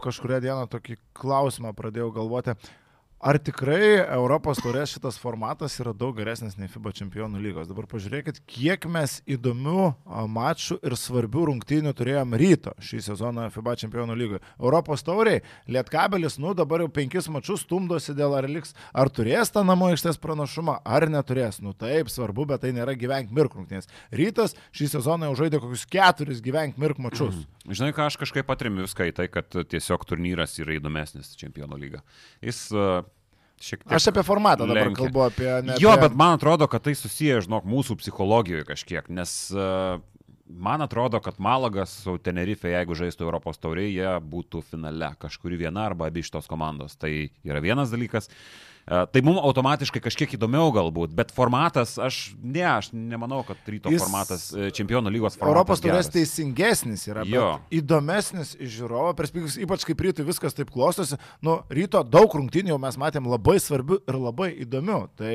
kažkuria diena tokį klausimą pradėjau galvoti. Ar tikrai Europos turės šitas formatas yra daug geresnis nei FIBA čempionų lygos? Dabar pažiūrėkit, kiek mes įdomių mačų ir svarbių rungtynių turėjom ryto šį sezoną FIBA čempionų lygoje. Europos tauriai, Lietkabelis, nu dabar jau penkis mačius stumdosi dėl ar liks, ar turės tą namo ištės pranašumą, ar neturės. Nu taip, svarbu, bet tai nėra gyvenk mirk rungtynės. Rytas šį sezoną jau žaidė kokius keturis gyvenk mirk mačius. Mm. Žinai, ką aš kažkaip patrimiu viską į tai, kad tiesiog turnyras yra įdomesnis čempionų lyga. Jis uh. Aš apie formatą dabar lenkia. kalbu, apie... Jo, apie... bet man atrodo, kad tai susiję, žinok, mūsų psichologijoje kažkiek, nes uh, man atrodo, kad Malagas su Tenerife, jeigu žaistų Europos tauriai, jie būtų finale kažkuri viena arba abi iš tos komandos. Tai yra vienas dalykas. Uh, tai mums automatiškai kažkiek įdomiau galbūt, bet formatas, aš ne, aš nemanau, kad ryto Jis formatas, e, čempionų lygos formatas. Europos turės teisingesnis yra, įdomesnis iš žiūrovo perspektyvos, ypač kaip rytui viskas taip klostosi. Nu, ryto daug rungtynių mes matėm labai svarbių ir labai įdomių. Tai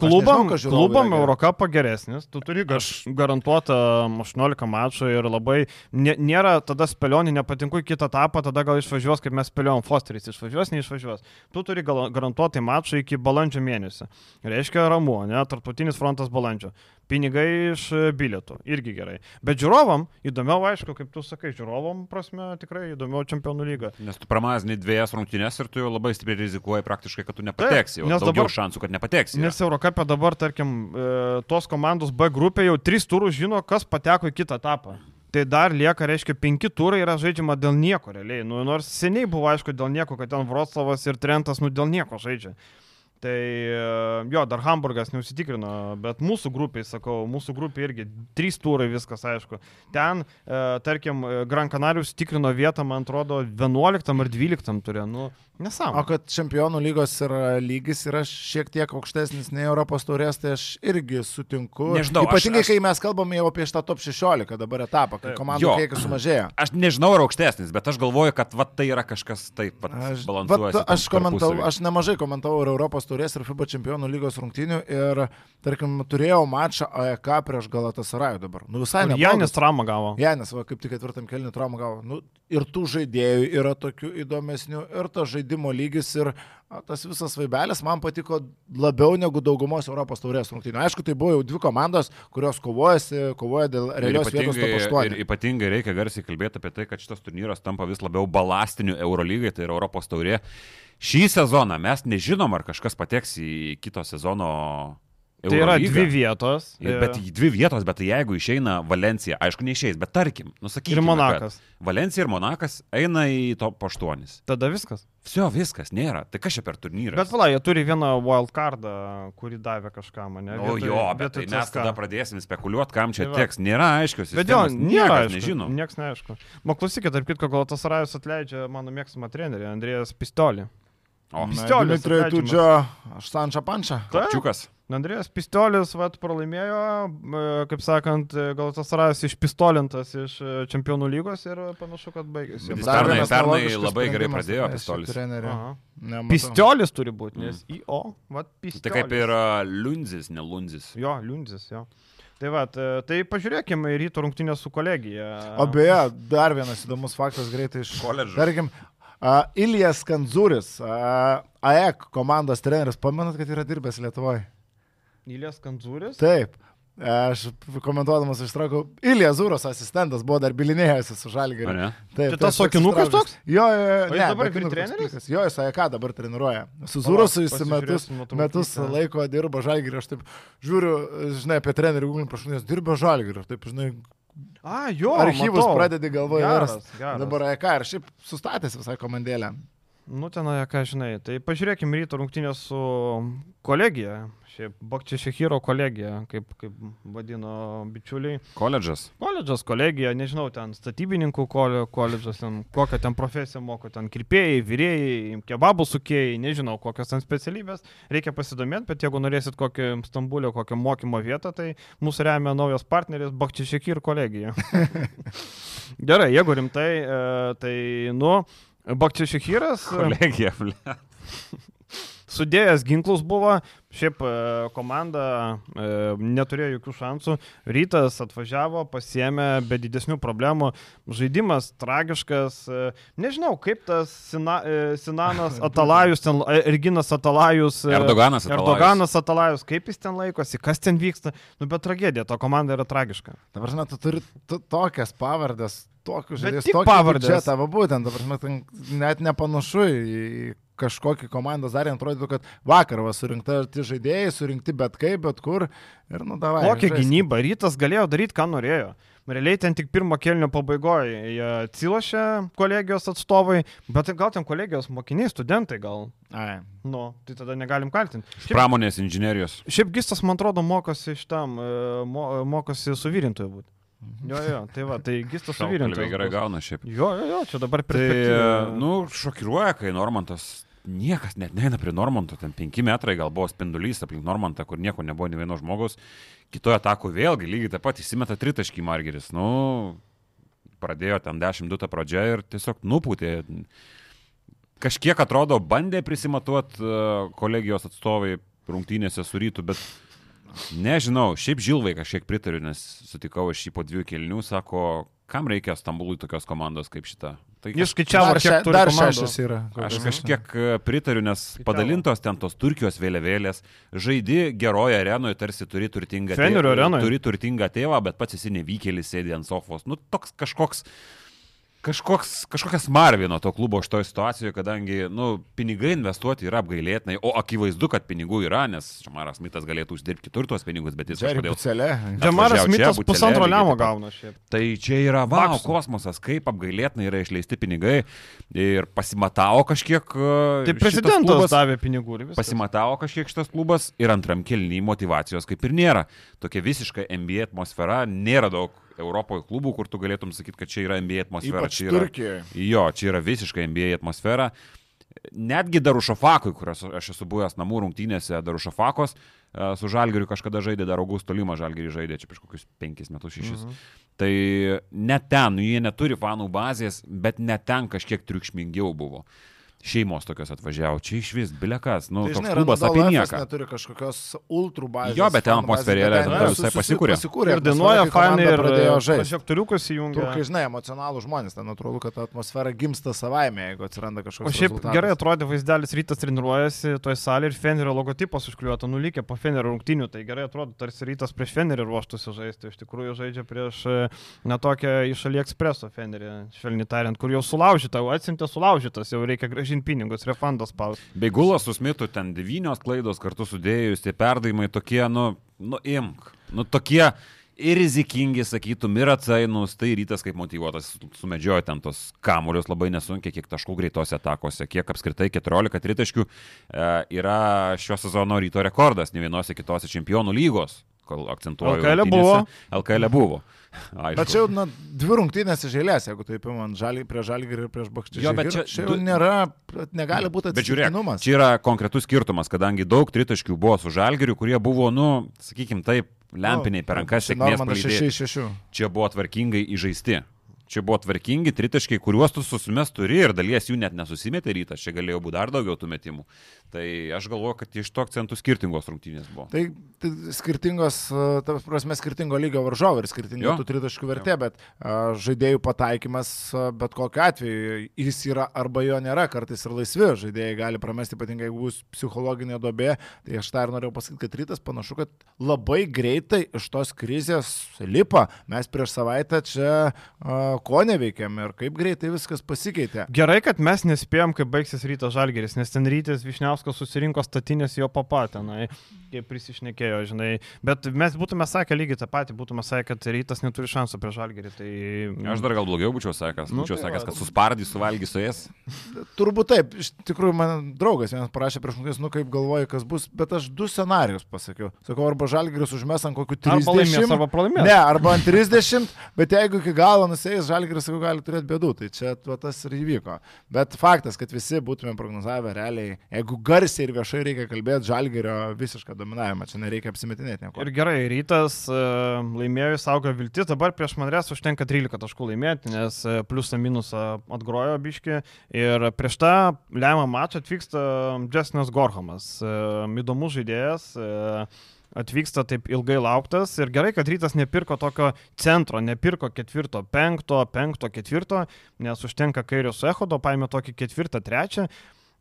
klubam, nežinau, klubam Eurocapą geresnis, tu turi aš garantuotą 18 mačų ir labai nėra tada spėlionį, nepatinku į kitą etapą, tada gal išvažiuos, kaip mes spėliojom, Fosteris išvažiuos, neišvažiuos. Tu turi garantuotai mačą mačą iki balandžio mėnesio. Reiškia ramu, ne, tarptautinis frontas balandžio. Pinigai iš e, bilietų, irgi gerai. Bet žiūrovam, įdomiau, aišku, kaip tu sakai, žiūrovam prasme tikrai įdomiau čempionų lyga. Nes tu pramazni dviejas rungtynės ir tu jau labai stipriai rizikuoji praktiškai, kad tu nepateksi. Taip, nes dabar šansų, kad nepateksi. Nes Eurocapė dabar, tarkim, e, tos komandos B grupė jau tris turus žino, kas pateko į kitą etapą tai dar lieka, reiškia, penki turai yra žaidžiama dėl nieko realiai. Nu, nors seniai buvo aišku dėl nieko, kad ten Vroclavas ir Trentas, nu, dėl nieko žaidžia. Tai e, jo, dar Hamburgas neužsitikrino, bet mūsų grupiai, sakau, mūsų grupiai irgi trys turai viskas, aišku. Ten, e, tarkim, Gran Canarius tikrino vietą, man atrodo, 11 ar 12 turė. Nu, Nesąmonė. O kad čempionų lygos yra lygis yra šiek tiek aukštesnis nei Europos turės, tai aš irgi sutinku. Nežinau. Ypatingai, aš, aš... kai mes kalbame jau apie šitą top 16 dabar etapą, kai komandų kiekis sumažėjo. Aš nežinau, ar aukštesnis, bet aš galvoju, kad va, tai yra kažkas taip pat balansuojamas. Aš, komentau, aš nemažai komentavau ir Europos turės, ir FIBA čempionų lygos rungtynių ir, tarkim, turėjau mačą AEK prieš Galatasarajų dabar. Nu visai ne. Janis traumą gavo. Janis, va, kaip tik ketvirtam kelnių traumą gavo. Nu, ir tų žaidėjų yra tokių įdomesnių, ir žaidėjų žaidimo lygis ir a, tas visas vaibelis man patiko labiau negu daugumos Europos taurės rungtynių. Aišku, tai buvo jau dvi komandos, kurios kovojasi, kovoja dėl realios vietos top 8. Ir ypatingai reikia garsiai kalbėti apie tai, kad šitas turnyras tampa vis labiau balastiniu Eurolygai, tai yra Europos taurė. Šį sezoną mes nežinom, ar kažkas pateks į kito sezono Tai yra dvi vietos. Ir, bet dvi vietos, bet jeigu išeina Valencija, aišku, neišeis, bet tarkim, nusakykime. Ir Monakas. Valencija ir Monakas eina į top 8. Tada viskas. Visio, viskas, nėra. Tai kas čia per turnyrą? Bet pala, jie turi vieną wildcardą, kurį davė kažkam, ne? O jo, bet tai mes tada pradėsim spekuliuoti, kam čia tai teks. Nėra aiškios. Bet jo, nėra aišku. Nežinau. Niekas neaišku. Ma klausykit, tarp kitko, gal tas Rajus atleidžia mano mėgstamą trenerį, Andrėjas Pistolį. O, Pistolį. Dmitrai Tudžio, aš Sančia Pančia. Kapčiukas. Andrėjas Pistolis vat, pralaimėjo, e, kaip sakant, gal tas ras išpistolintas iš e, čempionų lygos ir panašu, kad baigėsi. Jis pernai, pernai labai gerai pradėjo Pistolis. Pistolis turi būti, nes mm. IO, vat Pistolis. Tai kaip ir Lunzis, ne Lunzis. Jo, Lunzis, jo. Tai va, tai pažiūrėkime į ryto rungtynę su kolegija. O beje, dar vienas įdomus faktas greitai iš koledžo. Tarkim, uh, Ilijas Kanzuris, uh, AEK komandos treneris, pamenat, kad yra dirbęs Lietuvoje? Ilijas Kanzūris? Taip. Aš komentuodamas ištraukau, Ilija Zūros asistentas buvo dar bilinėjęsis su Žalgiriu. Taip, tai tas sokinukas toks? Jo, jo, jo. Ne, dabar kaip treneris? Jo, jis ką dabar treniruoja. Su Zūrosu jis metus, metus laiko dirbo Žalgiriu. Aš taip žiūriu, žinai, apie trenerių Google prašau, nes dirbo Žalgiriu. Taip, žinai, A, jo. Archyvus matau. pradedi galvoje. Dabar ką, ir šiaip sustatęs visą komandėlę. Nu, ten, ką žinai, tai pažiūrėkime ryto rungtynės su kolegija. Šiaip Bakčia Šehiro kolegija, kaip, kaip vadino bičiuliai. Koledžas. Koledžas, kolegija, nežinau, ten statybininkų koledžas, ten, kokią ten profesiją moko, ten kirpėjai, vyrėjai, kebabų sukėjai, nežinau, kokios ten specialybės. Reikia pasidomėti, bet jeigu norėsit kokį Stambulio, kokią mokymo vietą, tai mūsų remia naujas partneris Bakčia Šehiro kolegija. Gerai, jeigu rimtai, e, tai, nu, Bakčia Šechiras. Kolegija, ble. sudėjęs ginklus buvo, šiaip komanda e, neturėjo jokių šansų, rytas atvažiavo, pasiemė be didesnių problemų, žaidimas tragiškas, e, nežinau, kaip tas Sina, Sinanas Atalajus, ten, Erginas Atalajus, Erdoganas Atalajus. Erdoganas Atalajus, kaip jis ten laikosi, kas ten vyksta, nu bet tragedija, to komanda yra tragiška. Dabar, žinai, tu turi tokias pavardės, tokius žaidėjus, tokį pavardės. Čia tavo būtent, dabar, net nepanašu į kažkokį komandos darį, atrodytų, kad vakar va surinkta tie žaidėjai, surinkti bet kaip, bet kur. Ir, nu, davai. Kokią gynybą, rytas galėjo daryti, ką norėjo. Realiai ten tik pirmo kelnio pabaigoje jie atsilošė kolegijos atstovai, bet gal ten kolegijos mokiniai, studentai gal. Ai. Nu, tai tada negalim kaltinti. Šiaip, Pramonės inžinierijos. Šiaip Gistas, man atrodo, mokosi iš tam, e, mo, mokosi suvirintoju būti. Mhm. Jo, jo, tai va, tai gistas suvirintas. Tai gerai gauna šiaip. Jo, jo, jo, čia dabar prie... Tai, nu, šokiruoja, kai Normantas, niekas net neina prie Normanto, ten 5 metrai gal buvo spindulys aplink Normantą, kur nieko nebuvo nei vieno žmogaus. Kitoje atako vėlgi lygiai taip pat įsimeta tritaškį Margeris. Nu, pradėjo ten 10-2 tą pradžią ir tiesiog nupūtė. Kažkiek atrodo, bandė prisimatuoti uh, kolegijos atstovai rungtynėse su rytu, bet Nežinau, šiaip Žilvai kažkiek pritariu, nes sutikau aš jį po dviejų kelnių, sako, kam reikia Stambului tokios komandos kaip šita. Tai Jūs skaičiavote, kiek dar šešios yra. Aš kažkiek e, pritariu, nes padalintos ten tos Turkijos vėliavėlės, žaidi geroje arenoje, tarsi turi turtingą tėvą. Turi turtingą tėvą, bet pats esi nevykėlis, sėdi ant sofos. Nu, toks kažkoks kažkoks, kažkokias marvino to klubo šitoje situacijoje, kadangi, nu, pinigai investuoti yra apgailėtinai, o akivaizdu, kad pinigų yra, nes Žamaras Mitas galėtų uždirbti kitur tuos pinigus, bet jis kažkodėl... Žamaras Mitas čia, pusantro lemo gauna šiaip. Tai čia yra, wow, kosmosas, kaip apgailėtinai yra išleisti pinigai ir pasimatavo kažkiek... E, tai prezidentas davė pinigų ir viskas. Pasimatavo kažkiek šitas klubas ir antram kelnyje motivacijos kaip ir nėra. Tokia visiška NBA atmosfera, nėra daug Europoje klubų, kur tu galėtum sakyti, kad čia yra NBA atmosfera. Ypač čia yra, Turkijoje. Jo, čia yra visiškai NBA atmosfera. Netgi Darušafakui, kurios aš esu buvęs namų rungtynėse, Darušafakos e, su Žalgiriu kažkada žaidė, dar Augusto Lima Žalgiriu žaidė čia prieš kokius penkis metus šešis. Mhm. Tai net ten, nu, jie neturi fanų bazės, bet net ten kažkiek triukšmingiau buvo šeimos tokios atvažiavo. Čia iš vis bilekas, nu, tai, žinai, klubas apie nieką. neturi kažkokios ultrų bazės. Jo, bet ten atmosferėlė visai pasikūrė. pasikūrė. Ir dainuoja fanai ir pradėjo žaisti. Aktoriukas įjungia. Turkai, žinai, emocionalų žmonės, ten atrodo, kad atmosfera gimsta savaime, jeigu atsiranda kažkoks. O šiaip rezultatas. gerai atrodė vaizdelis, rytas treniruojasi toje salėje ir Fenerio logotipas užkliuota, nulikė po Fenerio rungtinių, tai gerai atrodo, tarsi rytas prieš Fenerį ruoštųsi žaisti, iš tikrųjų žaidžia prieš e, netokią iš AliExpreso Fenerį, švelniai tariant, kur jau sulaužyta, jau atsintė sulaužytas, jau reikia gražinti pinigus, refund komandos spaus. Bei gulas susmitų ten devynios klaidos kartu sudėjus, tie perdavimai tokie, nu, nu imk, nu tokie ir rizikingi, sakytum, ir atsainus, tai rytas kaip motivuotas, sumedžiojo ten tos kamuolius labai nesunkiai, kiek taškų greitose atakose, kiek apskritai 14 tritaškių e, yra šio sezono ryto rekordas, ne vienose kitose čempionų lygos, kol akcentuoju. LKL buvo. LKL buvo. Aišku. Bet čia jau na, dvi rungtynės iš eilės, jeigu taip man žalį prieš žalį ir prieš bakštį. Jo, bet čia, čia jau nėra, negali būti atsitiktinumas. Čia yra konkretus skirtumas, kadangi daug tritaškių buvo su žalgiriu, kurie buvo, nu, sakykim taip, lempiniai per rankas sėkmės. Čia buvo tvarkingai įžaisti. Čia buvo tvarkingi tritaškai, kuriuos tu susimes turi ir dalies jų net nesusimetė rytas, čia galėjo būti dar daugiau tų metimų. Tai aš galvoju, kad iš to akcentų skirtingos rungtynės buvo. Tai, tai skirtingos, ta prasme, skirtingo lygio varžovai ir skirtingo tų tritaškų vertė, jo. bet a, žaidėjų pataikymas bet kokiu atveju jis yra arba jo nėra, kartais ir laisvi žaidėjai gali pramesti, ypatingai jeigu bus psichologinė dobė. Tai aš tą ir norėjau pasakyti, kad rytas panašu, kad labai greitai iš tos krizės lipa. Mes prieš savaitę čia a, ko neveikėm ir kaip greitai viskas pasikeitė. Gerai, kad mes nespėjom, kaip baigsis ryto žalgeris, nes ten rytis Višniauskas susirinko statinės jo papatinai, kaip prisišnekėjo, žinai. Bet mes būtume sakę lygiai tą patį, būtume sakę, kad rytas neturi šansų prieš žalgerį. Tai... Aš dar gal blogiau būčiau sakęs, nu, būčiau tai sakęs, kad suspardys, suvalgys su jais. Turbūt taip, iš tikrųjų man draugas vienas parašė prieš mumis, nu kaip galvoju, kas bus, bet aš du scenarius pasakiau. Sakau, arba žalgeris užmes ant kokių 30. Arba laimės, arba pralaimės. Ne, arba ant 30, bet jeigu iki galo nusėjęs žalgeris, sakau, gali turėti bėdų. Tai čia va, tas ir įvyko. Bet faktas, kad visi būtume prognozavę realiai, jeigu garsiai ir viešai reikia kalbėti žalgerio visišką dominavimą, čia nereikia apsimetinėti nieko. Ir gerai, rytas laimėjo, saugo viltis, dabar prieš Manres užtenka 13 taškų laimėti, nes pliusą minusą atgrojo biški ir prieš tą lemą mačą atvyksta Jessinas Gorhamas, įdomus žaidėjas atvyksta taip ilgai lauktas. Ir gerai, kad rytas nepirko tokio centro, nepirko ketvirto, penkto, penkto, ketvirto, nes užtenka kairio su echodo, paėmė tokį ketvirtą, trečią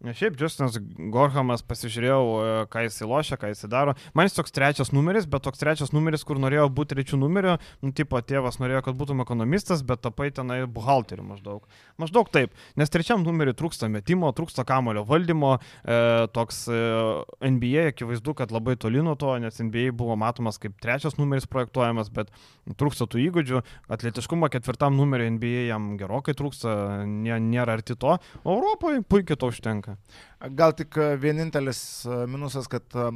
Šiaip Justinas Gorhamas pasižiūrėjau, e, ką jis įlošia, ką jis daro. Man jis toks trečias numeris, bet toks trečias numeris, kur norėjau būti trečių numerių, nu, tipo, tėvas norėjo, kad būtum ekonomistas, bet tapai tenai buhalteriu maždaug. Maždaug taip, nes trečiam numeriui trūksta metimo, trūksta kamulio valdymo, e, toks e, NBA akivaizdu, kad labai toli nuo to, nes NBA buvo matomas kaip trečias numeris projektuojamas, bet trūksta tų įgūdžių, atletiškumo ketvirtam numeriui NBA jam gerokai trūksta, nėra arti to, Europoje puikiai to užtenka. Gal tik e, vienintelis e, minusas, kad e,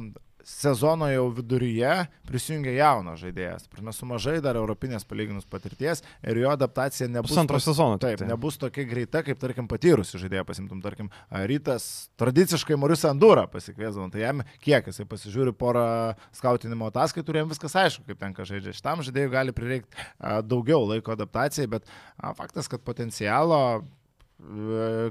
sezono jau viduryje prisijungia jaunas žaidėjas. Mes su mažai dar europinės palyginus patirties ir jo adaptacija nebus... Pusantro sezono. Taip, tai. nebus tokia greita, kaip, tarkim, patyrusi žaidėja pasimtum, tarkim, rytas tradiciškai Maurius Andūrą pasikviesdavo, tai jam kiek jisai pasižiūri porą skautinimo ataskaitų jam viskas aišku, kaip tenka žaidžia. Šitam žaidėjui gali prireikti daugiau laiko adaptacijai, bet faktas, kad potencialo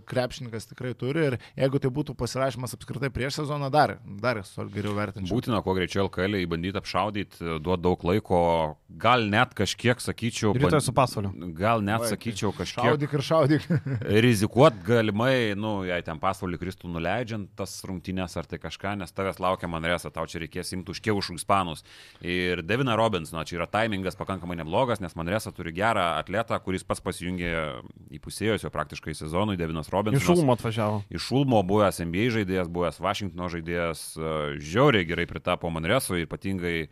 krepšininkas tikrai turi ir jeigu tai būtų pasirašymas apskritai prieš sezoną, dar, dar geriau vertinčiau. Būtina kuo greičiau LKL įbandyti apšaudyti, duoti daug laiko, gal net kažkiek, sakyčiau, rytoj su pasvaliu. Gal net, Vai, sakyčiau, kažkiek. Šaudyk ir šaudyk. rizikuot galimai, nu, jei ten pasvalį kristų nuleidžiant tas rungtynės ar tai kažką, nes tavęs laukia Manresa, tau čia reikės imti už kieušų ispanus. Ir Devina Robinsono, čia yra taimingas pakankamai neblogas, nes Manresa turi gerą atletą, kuris pats pasijungė į pusėjus jau praktiškai sezonui, Devinas Robinsonas. Iš Ulmo atvažiavo. Iš Ulmo buvęs NBA žaidėjas, buvęs Vašingtono žaidėjas, e, žiauriai gerai pritapo Manresui, ypatingai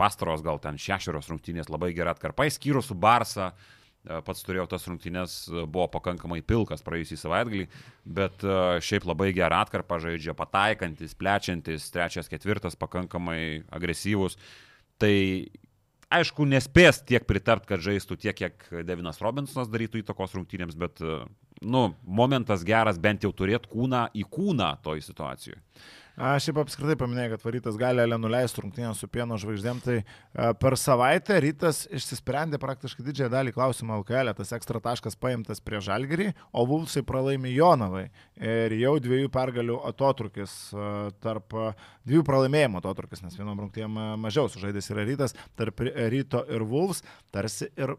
pastaros gal ten šešios rungtynės labai gerai atkarpa, skyrus su Barsa. E, pats turėjau tas rungtynės, e, buvo pakankamai pilkas praėjusį savaitgalį, bet šiaip labai gerą atkarpą žaidžia, pataikantis, plečiantis, trečias, ketvirtas, pakankamai agresyvus. Tai aišku, nespės tiek pritart, kad žaistų tiek, kiek Devinas Robinsonas darytų įtakos rungtynėms, bet, nu, momentas geras bent jau turėti kūną į kūną toj situacijoje. Aš šiaip apskritai paminėjau, kad varytas gali Ale nuleisti rungtynę su pieno žvaigždėm, tai per savaitę rytas išsisprendė praktiškai didžiąją dalį klausimų LKL, tas ekstra taškas paimtas prie Žalgerį, o Vulsai pralaimi Jonavai. Ir jau dviejų pergalių atotrukis tarp dviejų pralaimėjimų atotrukis, nes vienom rungtynėm mažiau sužaidęs yra rytas, tarp ryto ir Vuls, tarsi ir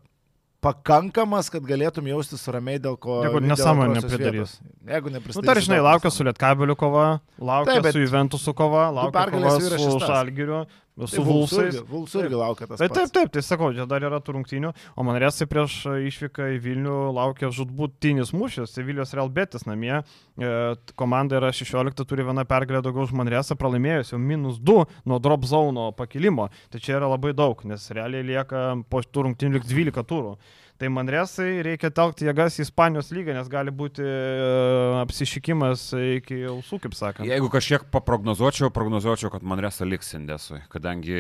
pakankamas, kad galėtum jaustis ramiai dėl ko. Jeigu nesąmonė nepridarys. Jeigu nepridarys. Nu, tai žinai, laukia su Lietkabeliu kova, laukia Taip, su Juventusu kova, laukia kova su Šalgiriu, su tai Vulsais. Vulsų irgi laukia tas. Taip, taip, taip, tai sakau, čia dar yra tų rungtynių, o man resai prieš išvyką į Vilnių laukia žudbūtinis mūšis, Sevilijos Real Betis namie. E, komanda yra 16, turi vieną pergalę daugiau už Manresą, pralaimėjus jau minus 2 nuo drop zauno pakilimo. Tai čia yra labai daug, nes realiai lieka po tų rungtynių 12 turų. Tai Manresai reikia telkti jėgas į Ispanijos lygą, nes gali būti uh, apsišykimas iki ausų, kaip sakant. Jeigu kažkiek paprognozuočiau, prognozuočiau, kad Manresa liks Indesui, kadangi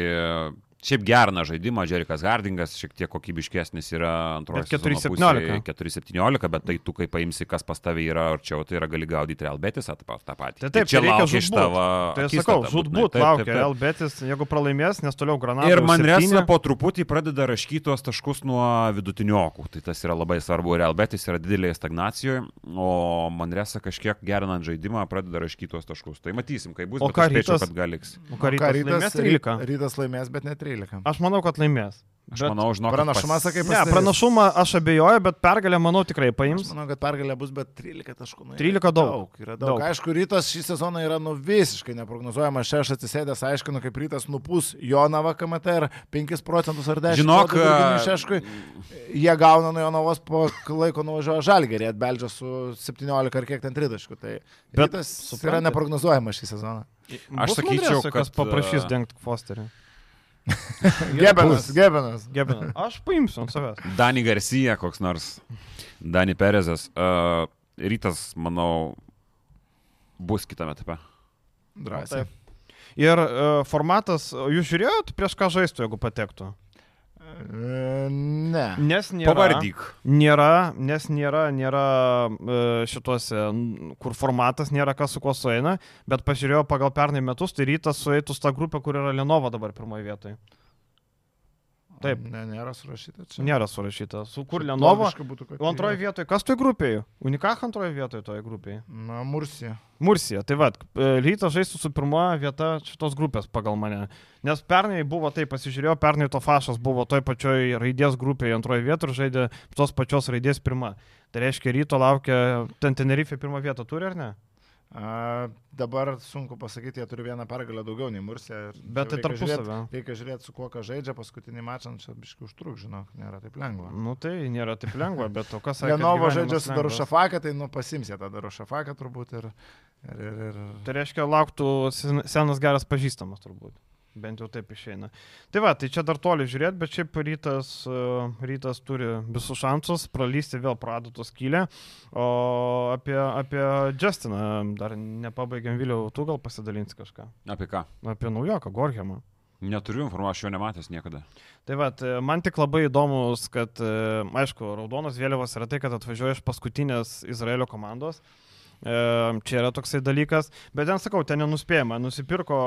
Šiaip gerina žaidimą, Jerikas Hardingas šiek tiek kokybiškesnis yra antrojo. 4-17. 4-17, bet tai tu, kai paimsi, kas pas tavį yra arčiau, tai yra gali gaudyti Real Betis tą patį. Tai taip, tai čia laukia iš tavo. Tai sakau, žudbūt laukia Real Betis, jeigu pralaimės, nes toliau Granada. Ir Manresa po truputį pradeda raškyti tuos taškus nuo vidutiniokų. Tai tas yra labai svarbu. Real Betis yra didelėje stagnacijoje, o Manresa kažkiek gerinant žaidimą pradeda raškyti tuos taškus. Tai matysim, kai bus. O ką rytas, kad gal liks. O ką rytas, rytas, rytas, rytas laimės, bet ne 13. 13. Aš manau, kad laimės. Aš bet manau, žinok. Pranašumą, pas... sakai, pasidarys. Ne, pranašumą aš abejoju, bet pergalę, manau, tikrai paims. Aš manau, kad pergalė bus, bet 13 taškų. Nu, 13 daug. daug. Yra daug. daug. Aišku, rytas šį sezoną yra nu visiškai neprognozuojamas. Čia aš atsisėdęs aiškinu, kaip rytas nupūs Jonavą KMT ir 5 procentus ar 10. Žinok, Šeškui, jie gauna nuo Jonavos po laiko nuvažiuoja Žalgerį, atbeldžia su 17 ar kiek ten 30. Tai bet rytas supranti. yra neprognozuojamas šį sezoną. Aš sakyčiau, kad kas paprašys dengti Fosterį. Gebenas, Gebenas. Gebenas. Aš paimsiu ant savęs. Dani Garcia, koks nors. Dani Perezas. Uh, rytas, manau, bus kitame etape. Drąsiai. Ir uh, formatas, jūs žiūrėjot prieš ką žaistų, jeigu patektų? Ne. Nes nėra. Pavardyk. Nėra, nes nėra, nėra e, šituose, kur formatas nėra kas su kuo sueina, bet pažiūrėjau pagal pernai metus, tai rytas sueitų su ta grupė, kur yra Lenovo dabar pirmoje vietoje. Taip. Ne, nėra surašyta čia. Nėra surašyta. Su kur Lenovo? antroje vietoje, kas toj grupėje? Unikach antroje vietoje toje grupėje. Na, Mursija. Mursija, tai vad, rytas žaistų su pirmoja vieta šitos grupės pagal mane. Nes pernai buvo tai, pasižiūrėjau, pernai to fašas buvo toj pačioj raidės grupėje antroje vietoje ir žaidė tos pačios raidės pirma. Tai reiškia, ryto laukia, ten Tenerife pirmą vietą turi ar ne? A, dabar sunku pasakyti, jie turi vieną pergalę daugiau nei ir Bet tai reikia žiūrėt- tarpusavio. Reikia žiūrėti, su kuo ką žaidžia paskutinį mačą, čia biškai užtruk, žinok, nėra taip lengva. Nu tai nėra taip lengva, bet o kas sakė? Lenovo žaidžia su lengvas? Darušafaką, tai nu pasimsė tą Darušafaką turbūt ir... ir, ir, ir... Tai reiškia, lauktų sen- senas geras pažįstamas turbūt. Bent jau taip išeina. Tai va, tai čia dar toli žiūrėti, bet šiaip rytas, e, rytas turi visus šansus pralysti vėl pradatų skylę. O apie, apie Justiną dar nepabaigėm vėliau, tu gal pasidalinsi kažką. Apie ką? Apie naujoką, Gorhemą. Neturiu informacijos, aš jo nematęs niekada. Tai va, man tik labai įdomus, kad, e, aišku, raudonos vėliavos yra tai, kad atvažiuoja iš paskutinės Izraelio komandos. E, Čia yra toksai dalykas, bet ten sakau, ten nenuspėjama. Nusipirko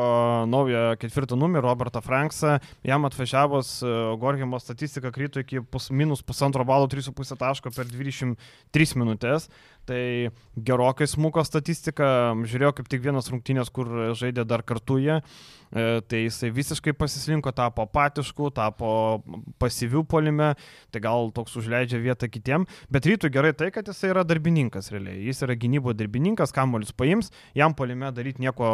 naują ketvirtą numerį Robertą Franksą, jam atvažiavus e, Gorgimo statistika krito iki pus, minus pusantro balo 3,5 taško per 23 minutės. Tai gerokai smuko statistika, žiūrėjau kaip tik vienas rungtynės, kur žaidė dar kartu jie, e, tai jisai visiškai pasislinko, tapo apatišku, tapo pasyvių polime, tai gal toks užleidžia vietą kitiem, bet rytų gerai tai, kad jisai yra darbininkas realiai, jis yra gynybo darbininkas, kamolius paims, jam polime daryti nieko,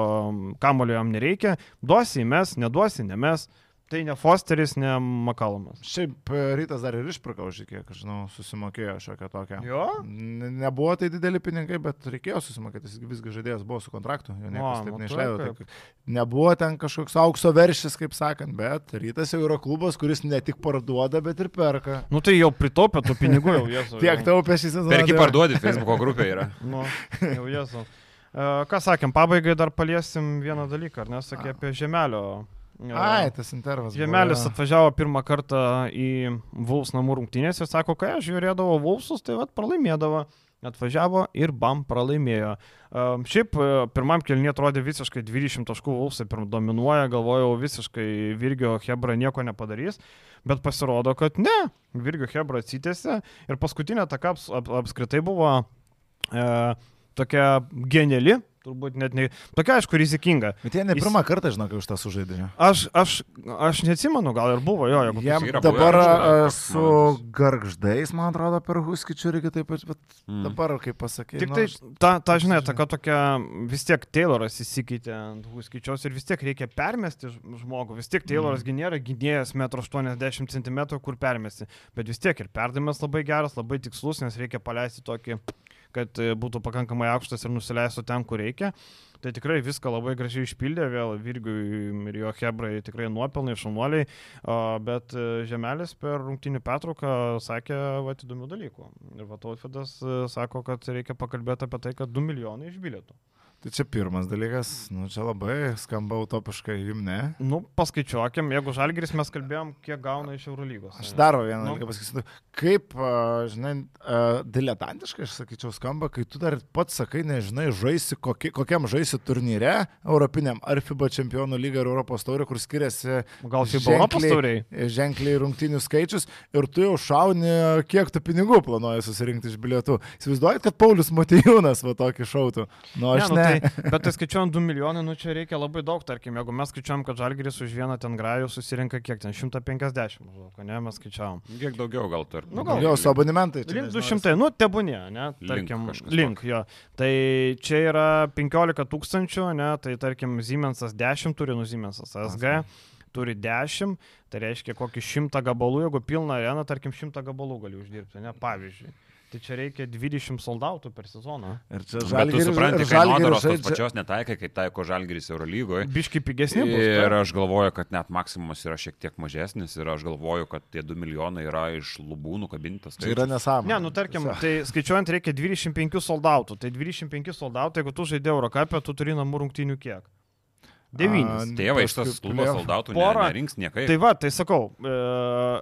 kamolio jam nereikia, duosi mes, neduosi, ne mes. Tai ne Fosteris, ne Makalomas. Šiaip e, rytas dar ir išpirkau, kiek, aš žinau, susimokėjo šiokią tokią. Jo? Ne- Nebuvo tai dideli pinigai, bet reikėjo susimokėti, jis visgi žaidėjas buvo su kontraktu, jo niekas taip matai, neišleido. kaip. Tai nebuvo ten kažkoks aukso veršis, kaip sakant, bet rytas jau yra klubas, kuris ne tik parduoda, bet ir perka. Nu tai jau pritaupė tų pinigų jau, jesu. Tiek taupė šį sezoną. Perki parduodi, Facebook'o grupė yra. Nu, jau jesu. Uh, ką sakėm, pabaigai dar paliesim vieną dalyką, ar nesakė apie Žemelio. Ai, tas intervas. buvo, Žemelis jo. atvažiavo pirmą kartą į Vuls namų rungtynės ir sako, kai aš žiūrėdavau Vulsus, tai vad pralaimėdavo. Atvažiavo ir bam pralaimėjo. Um, šiaip e, pirmam kelniui atrodė visiškai 20 taškų Vulsai pirm dominuoja, galvojau visiškai Virgio Hebra nieko nepadarys, bet pasirodo, kad ne, Virgio Hebra atsitėsi ir paskutinė taka aps, ap, apskritai buvo e, tokia geniali, turbūt net ne, tokia aišku rizikinga. Bet jie ne Jis- pirmą kartą, žinok, už tą sužaidė. Aš, aš, aš neatsimenu, gal ir buvo jo, jeigu Jam yra dabar toks su garždais, man atrodo, per Huskičių irgi taip pat, bet Mm. dabar, kaip pasakyti. Tik tai, ta, ta žinai, ta, kad tokia, vis tiek Tayloras įsikeitė ant Huskičios ir vis tiek reikia permesti žmogų. Vis tiek Tayloras mm. nėra gynėjas 1,80 cm, kur permesti. Bet vis tiek ir perdavimas labai geras, labai tikslus, nes reikia paleisti tokį, kad e, būtų pakankamai aukštas ir nusileistų ten, kur reikia. Tai tikrai viską labai gražiai išpildė, vėl Virgiui ir jo Hebrai tikrai nuopelnai, šaunuoliai, bet e, Žemelis per rungtinių pertrauką sakė va, įdomių dalykų. Ir va, Tautvidas e, sako, kad reikia pakalbėti apie tai, kad 2 milijonai iš bilietų. Tai čia pirmas dalykas, nu čia labai skamba utopiškai, jum ne. Nu, paskaičiuokim, jeigu Žalgiris mes kalbėjom, kiek gauna iš Eurolygos. Aš dar vieną Nu. dalyką pasakysiu. Kaip, žinai, diletantiškai, aš sakyčiau, skamba, kai tu dar pats sakai, nežinai, žaisi, kokie, kokiam žaisi turnyre, Europiniam, ar FIBA čempionų lyga, ar Europos taurė, kur skiriasi Gal FIBA Europos tauriai? ženkliai rungtinių skaičius ir tu jau šauni, kiek tu pinigų planuoji susirinkti iš bilietų. Įsivaizduojat, kad Paulius Matijūnas va tokį šautų. Nu, aš nu, ne. Tai, bet tai skaičiuojant 2 milijonai, nu čia reikia labai daug, tarkim, jeigu mes skaičiuojam, kad Žalgiris už vieną ten grajų susirinka kiek ten 150, maždaug, ne, mes skaičiavom. Kiek daugiau gal tarp. Nu, gal- Jo, su abonementai. čia Link nežinau, 200, nu, tebūnė, ne, Link tarkim, kažkas link, jo. Tai čia yra 15 tūkstančių, ne, tai tarkim, Siemensas 10 turi, nu, Siemensas SG turi 10, tai reiškia kokį 100 gabalų, jeigu pilna arena, tarkim, 100 gabalų gali uždirbti, ne, pavyzdžiui. Tai čia reikia 20 soldautų per sezoną. Ir čia Bet tu supranti, kad kainodaros tos pačios netaikai, kaip taiko Žalgiris Eurolygoje. Biški pigesni bus. Ir aš galvoju, kad net maksimumas yra šiek tiek mažesnis ir aš galvoju, kad tie 2 milijonai yra iš lubų nukabintas. Tai yra nesąmonė. Ne, nu tarkim, tai skaičiuojant reikia 25 soldautų. Tai 25 soldautų, jeigu tu žaidė Eurocapę, tu turi namų rungtynių kiek? Devynis. Tėvai iš tos klubos soldautų porą rinks niekai. Tai va, tai sakau, e,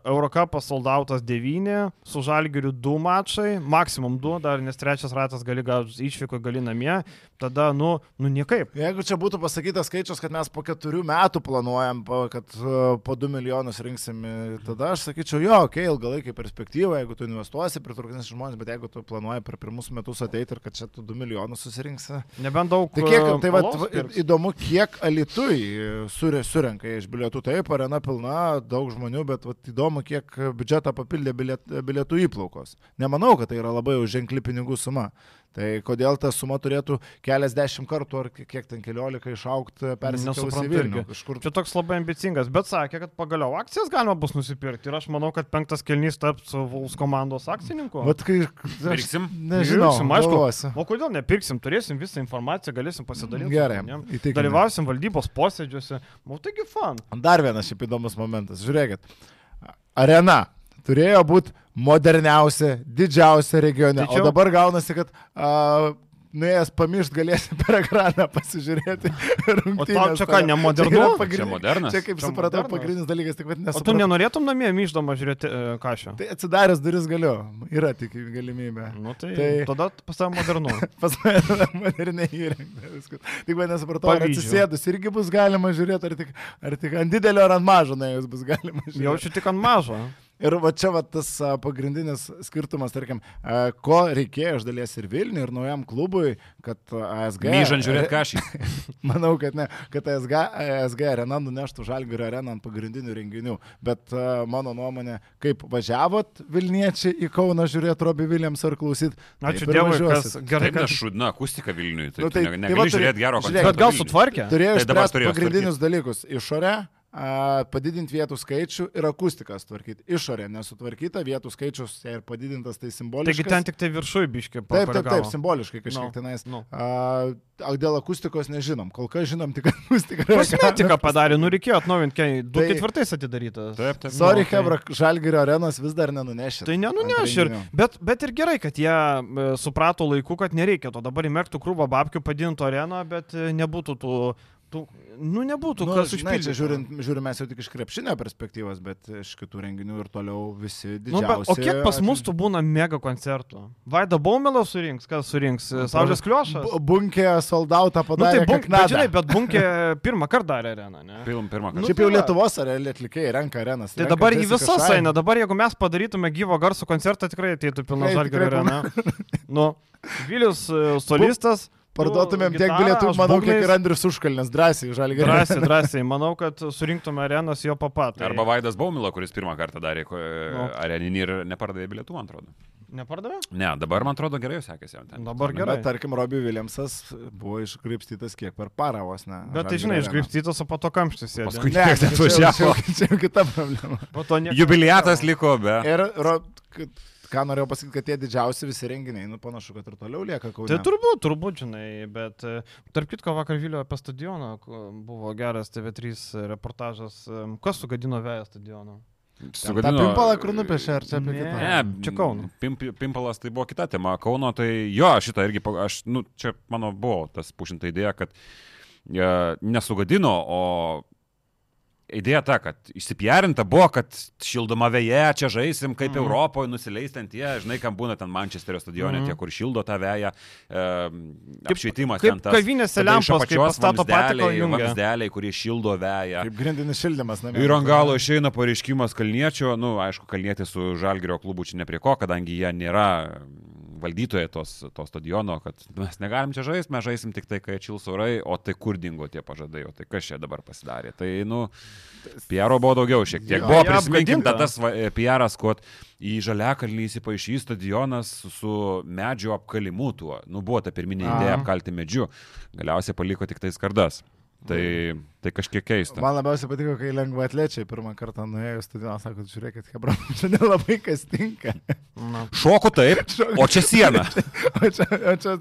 Eurocapas soldautas 9, su Žalgiriu 2 mačai, maksimum 2, dar nes trečias ratas gali gal išvyko, gali namie, tada, nu, nu niekaip. Jeigu čia būtų pasakytas skaičius, kad mes po keturių metų planuojam, kad e, po 2 milijonus rinksim, tada aš sakyčiau, jo, okei, okay, ilgalaikį perspektyvą, jeigu tu investuosi, pritraukinsi žmonės, bet jeigu tu planuoji per pirmus metus ateiti ir kad čia tu 2 milijonus susirinksi. Nebent daug. Tai, kiek, tai va, įdomu, kiek Alitui surenka iš bilietų. Taip, arena pilna, daug žmonių, bet vat, įdomu, kiek biudžetą papildė biliet, bilietų įplaukos. Nemanau, kad tai yra labai ženkli pinigų suma. Tai kodėl ta suma turėtų keliasdešimt kartų ar kiek ten keliolika išaukti persikėlus į Vilnių? Kažkur... Čia toks labai ambicingas, bet sakė, kad pagaliau akcijas galima bus nusipirkti ir aš manau, kad penktas kelnys taps Vuls komandos akcininku. Vat kai... Pirksim? Nežinau. Pirksim, aišku. Galvosi. O kodėl nepirksim? Turėsim visą informaciją, galėsim pasidalinti. Gerai. Dalyvausim valdybos posėdžiuose. O taigi fan. Dar vienas šiaip įdomus momentas. Žiūrėkit. Arena turėjo būti moderniausia, didžiausia regione. Čia... O dabar gaunasi, kad uh, nuėjęs pamiršt galėsi per ekraną pasižiūrėti. O tau čia ką, nemodernu? Čia, pagrind... čia modernas. Čia kaip čia supratau, modernas. pagrindinis dalykas, tik vad nesupratau. O tu nenorėtum namie myždama žiūrėti uh, kažką? Tai atsidaręs duris galiu, yra tik galimybė. Nu, tai, tai... tada pas tave modernu. pas mane moderniai įrengta. Tik vad nesupratau, ar atsisėdus irgi bus galima žiūrėti, ar tik, ar tik ant didelio ar ant mažo, na, jūs bus galima žiūrėti. Jaučiu tik ant mažo. Ir va čia va tas a, pagrindinis skirtumas, tarkim, a, ko reikėjo iš dalies ir Vilniui, ir naujam klubui, kad ASG... Myžant žiūrėti kažį. manau, kad ne, kad ASG, ASG arena nuneštų Žalgirio areną ant pagrindinių renginių. Bet a, mano nuomonė, kaip važiavot Vilniečiai į Kauną žiūrėti Robbie Williams ar klausyt. Ačiū Dievui, kas gerai. Kad šudna akustika Vilniui. Tai, nu, tai, ne, tai va, žiūrėti gero koncerto. Bet gal sutvarkė? Turėjo tai išspręsti pagrindinius dalykus. Išorę padidinti vietų skaičių ir akustikas tvarkyti. Išorė nesutvarkyta, vietų skaičius ir padidintas tai simboliškai. Taigi ten tik tai viršui biškiai. Taip, taip, taip, simboliškai kažkiek no, tenais. No. A, dėl akustikos nežinom, kol kas žinom tik akustiką. Kosmetika padarė, nu reikėjo atnaujinti, kai 2004 tai, atidarytas. Taip, taip. Sorry, no, Hebra, tai... Žalgirio arenos vis dar nenunešė. Tai nenunešė, ir, bet, bet ir gerai, kad jie e, suprato laiku, kad nereikia to. Dabar įmerktų krūvą babkių, padidintų areną, bet e, nebūtų tų tų, nu, nebūtų nu, kas užpildyti. Žiūrint, žiūrime mes jau tik iš krepšinio perspektyvos, bet iš kitų renginių ir toliau visi didžiausi. Nu, bet, o kiek pas mus tų būna mega koncertų? Vaida Baumelo surinks, kas surinks? Saulės Kliošas? Bunkė soldautą padarė. Nu, tai bunk, bet, žinai, bet Bunkė pirmą kartą darė areną, ne? Pirmą, pirmą kartą. Nu, Šiaip jau Lietuvos atlikėjai renka arenas. Tai dabar į visas eina, dabar jeigu mes padarytume gyvo garso koncertą, tikrai ateitų pilna žalgerio arena. nu, Vilius e, solistas. Parduotumėm tiek bilietų, manau, būgnais... kiek ir Andrius Užkalnis, drąsiai, žalį gerai. Drąsiai, drąsiai, manau, kad surinktume arenas jo papat. Tai... Arba Vaidas Baumila, kuris pirmą kartą darė nu. areninį ir nepardavė bilietų, man atrodo. Nepardavė? Ne, dabar man atrodo gerai sekėsi jam ten. Dabar gerai. Bet tarkim, Robbie Williamsas buvo išgraipstytas kiek per parą vos, ne? Bet tai žinai, išgraipstytas, o po to kamštis. Paskui ne, tai atvažiavo. Čia jau kita problema. Jubiliatas liko be. Ir, ro, kad ką norėjau pasakyti, kad tie didžiausi visi renginiai, nu panašu, kad ir toliau lieka kaune. Tai turbūt, turbūt, žinai, bet e, tarp kitko vakar Vilio apie stadioną buvo geras TV3 reportažas, e, kas sugadino vėją stadioną. Sugadino... Pimpalą, kur nupiešė, ar čia apie kitą? Ne, čia Kauno. Pimp, pimpalas tai buvo kita tema. Kauno tai jo, šitą irgi, aš, nu, čia mano buvo tas pušinta idėja, kad e, nesugadino, o idėja ta, kad išsipiarinta buvo, kad šildoma vėje, čia žaisim kaip mm. Europoje, nusileistant tie, žinai, kam būna ten Mančesterio stadione, mm. tie, kur šildo tą vėją, e, apšvietimas kaip, ten tas. Kavinėse lempos, kaip pastato patį vamzdeliai, kurie šildo vėją. Kaip grindinis šildymas, namie. Ir ant galo išeina pareiškimas Kalniečio, nu, aišku, Kalnietis su Žalgirio klubu čia ne prie ko, kadangi jie nėra valdytojai tos, to stadiono, kad mes negalim čia žaisti, mes žaisim tik tai, kai atšils orai, o tai kur dingo tie pažadai, o tai kas čia dabar pasidarė. Tai, nu, Piero buvo daugiau šiek tiek. Buvo ja, prisiminkim tas e, Pieras, kad į Žaliakalnį įsipaišys stadionas su medžio apkalimu tuo. Nu, buvo ta pirminė idėja apkalti medžiu. Galiausiai paliko tik tai skardas. Tai... Mm Tai kažkiek keista. Man labiausiai patiko, kai lengva atlečiai pirmą kartą nuėjo į stadioną, sako, žiūrėkit, hebra, čia nelabai kas tinka. Na. Šoku taip, o čia siena. o čia, o čia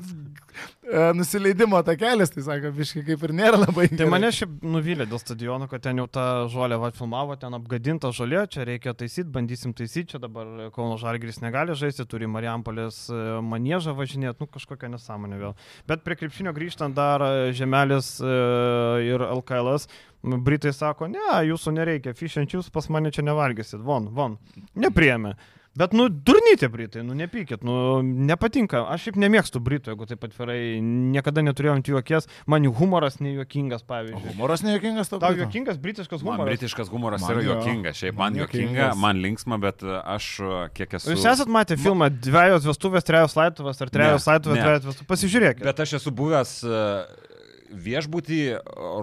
nusileidimo takelis, tai sako, biškai kaip ir nėra labai. Tai gerai. mane šiaip nuvylė dėl stadiono, kad ten jau tą žolę va filmavo, ten apgadinta žolė, čia reikia taisyti, bandysim taisyti, čia dabar Kauno Žalgris negali žaisti, turi Marijampolės e, manėžą važinėti, nu kažkokia nesąmonė vėl. Bet prie krepšinio grįžtant dar e, Žemelis ir LKL serialas, Britai sako, ne, jūsų nereikia, chips pas mane čia nevalgysit, von, von. Nepriemė. Bet, nu, durnyti Britai, nu, nepykit, nu, nepatinka. Aš šiaip nemėgstu Britų, jeigu taip atvirai, niekada neturėjau ant jų jokies, man jų humoras nejuokingas, pavyzdžiui. Humoras nejuokingas tau? Tau juokingas britiškas humoras. Man britiškas humoras man yra juokingas, šiaip man, man juokinga, man linksma, bet e, aš e, kiek esu... Jūs esat matę filmą Dviejos vestuvės, trejos laituvės ar trejos laituvės, trejos vestuvės, pasižiūrėkite. Bet aš esu buvęs uh, viešbutį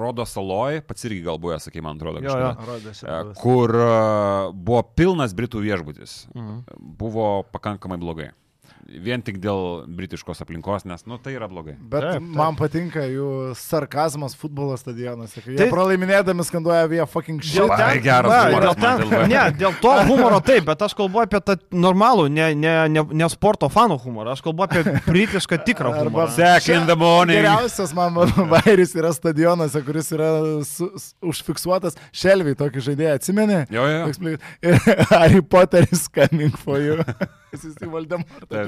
Rodo saloj, pats irgi gal buvęs, sakai, man atrodo, kažkada, kur buvo pilnas Britų viešbutis. Mhm. Buvo pakankamai blogai vien tik dėl britiškos aplinkos, nes, nu, tai yra blogai. Bet taip, taip. man patinka jų sarkazmas futbolo stadionuose, tai... jie pralaiminėdami skanduoja vie fucking shit. Ten, geras na, humoras, dėl, ten, ne, dėl to humoro taip, bet aš kalbu apie tą normalų, ne, ne, ne, ne sporto fanų humorą, aš kalbu apie britišką tikrą humorą. Second the morning. Geriausias man vairis yra stadionuose, kuris yra su, su, užfiksuotas Šelviai, tokį žaidėją, atsimeni? Jo, jo. Harry Potteris coming for you. Jis į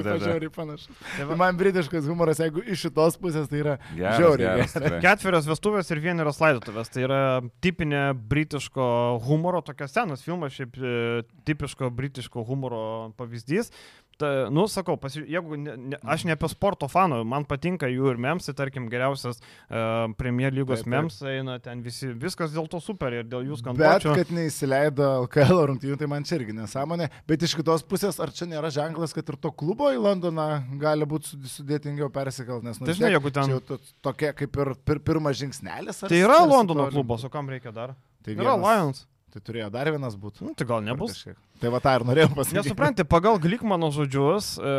Voldemortą žiauriai panašus. Tai, man britiškas humoras, jeigu iš šitos pusės, tai yra geras, žiauriai. Geras, geras. Ketverios vestuvės ir vienerios laidotuvės. Tai yra tipinė britiško humoro, tokia senas filmas, šiaip e, tipiško britiško humoro pavyzdys ta, nu, sakau, pasi, jeigu ne, ne, aš ne apie sporto fanų, man patinka jų ir memsai, tarkim, geriausias uh, Premier lygos taip, taip. mems eina ten visi, viskas dėl to super ir dėl jų skanduočių. Bet kad neįsileido LKL rungtynių, tai man čia irgi nesąmonė. Bet iš kitos pusės, ar čia nėra ženklas, kad ir to klubo į Londoną gali būti sudėtingiau persikelt, nes, nu, tai žinai, jeigu ten... To, tokia kaip ir pir, pirmas žingsnelis. Tai yra Londono klubas, o kam reikia dar? Tai yra Lions. Tai turėjo dar vienas būti. Nu, tai gal nebus. Tai va tą ir norėjau pasakyti. Nesupranti, pagal Glikmano žodžius, e,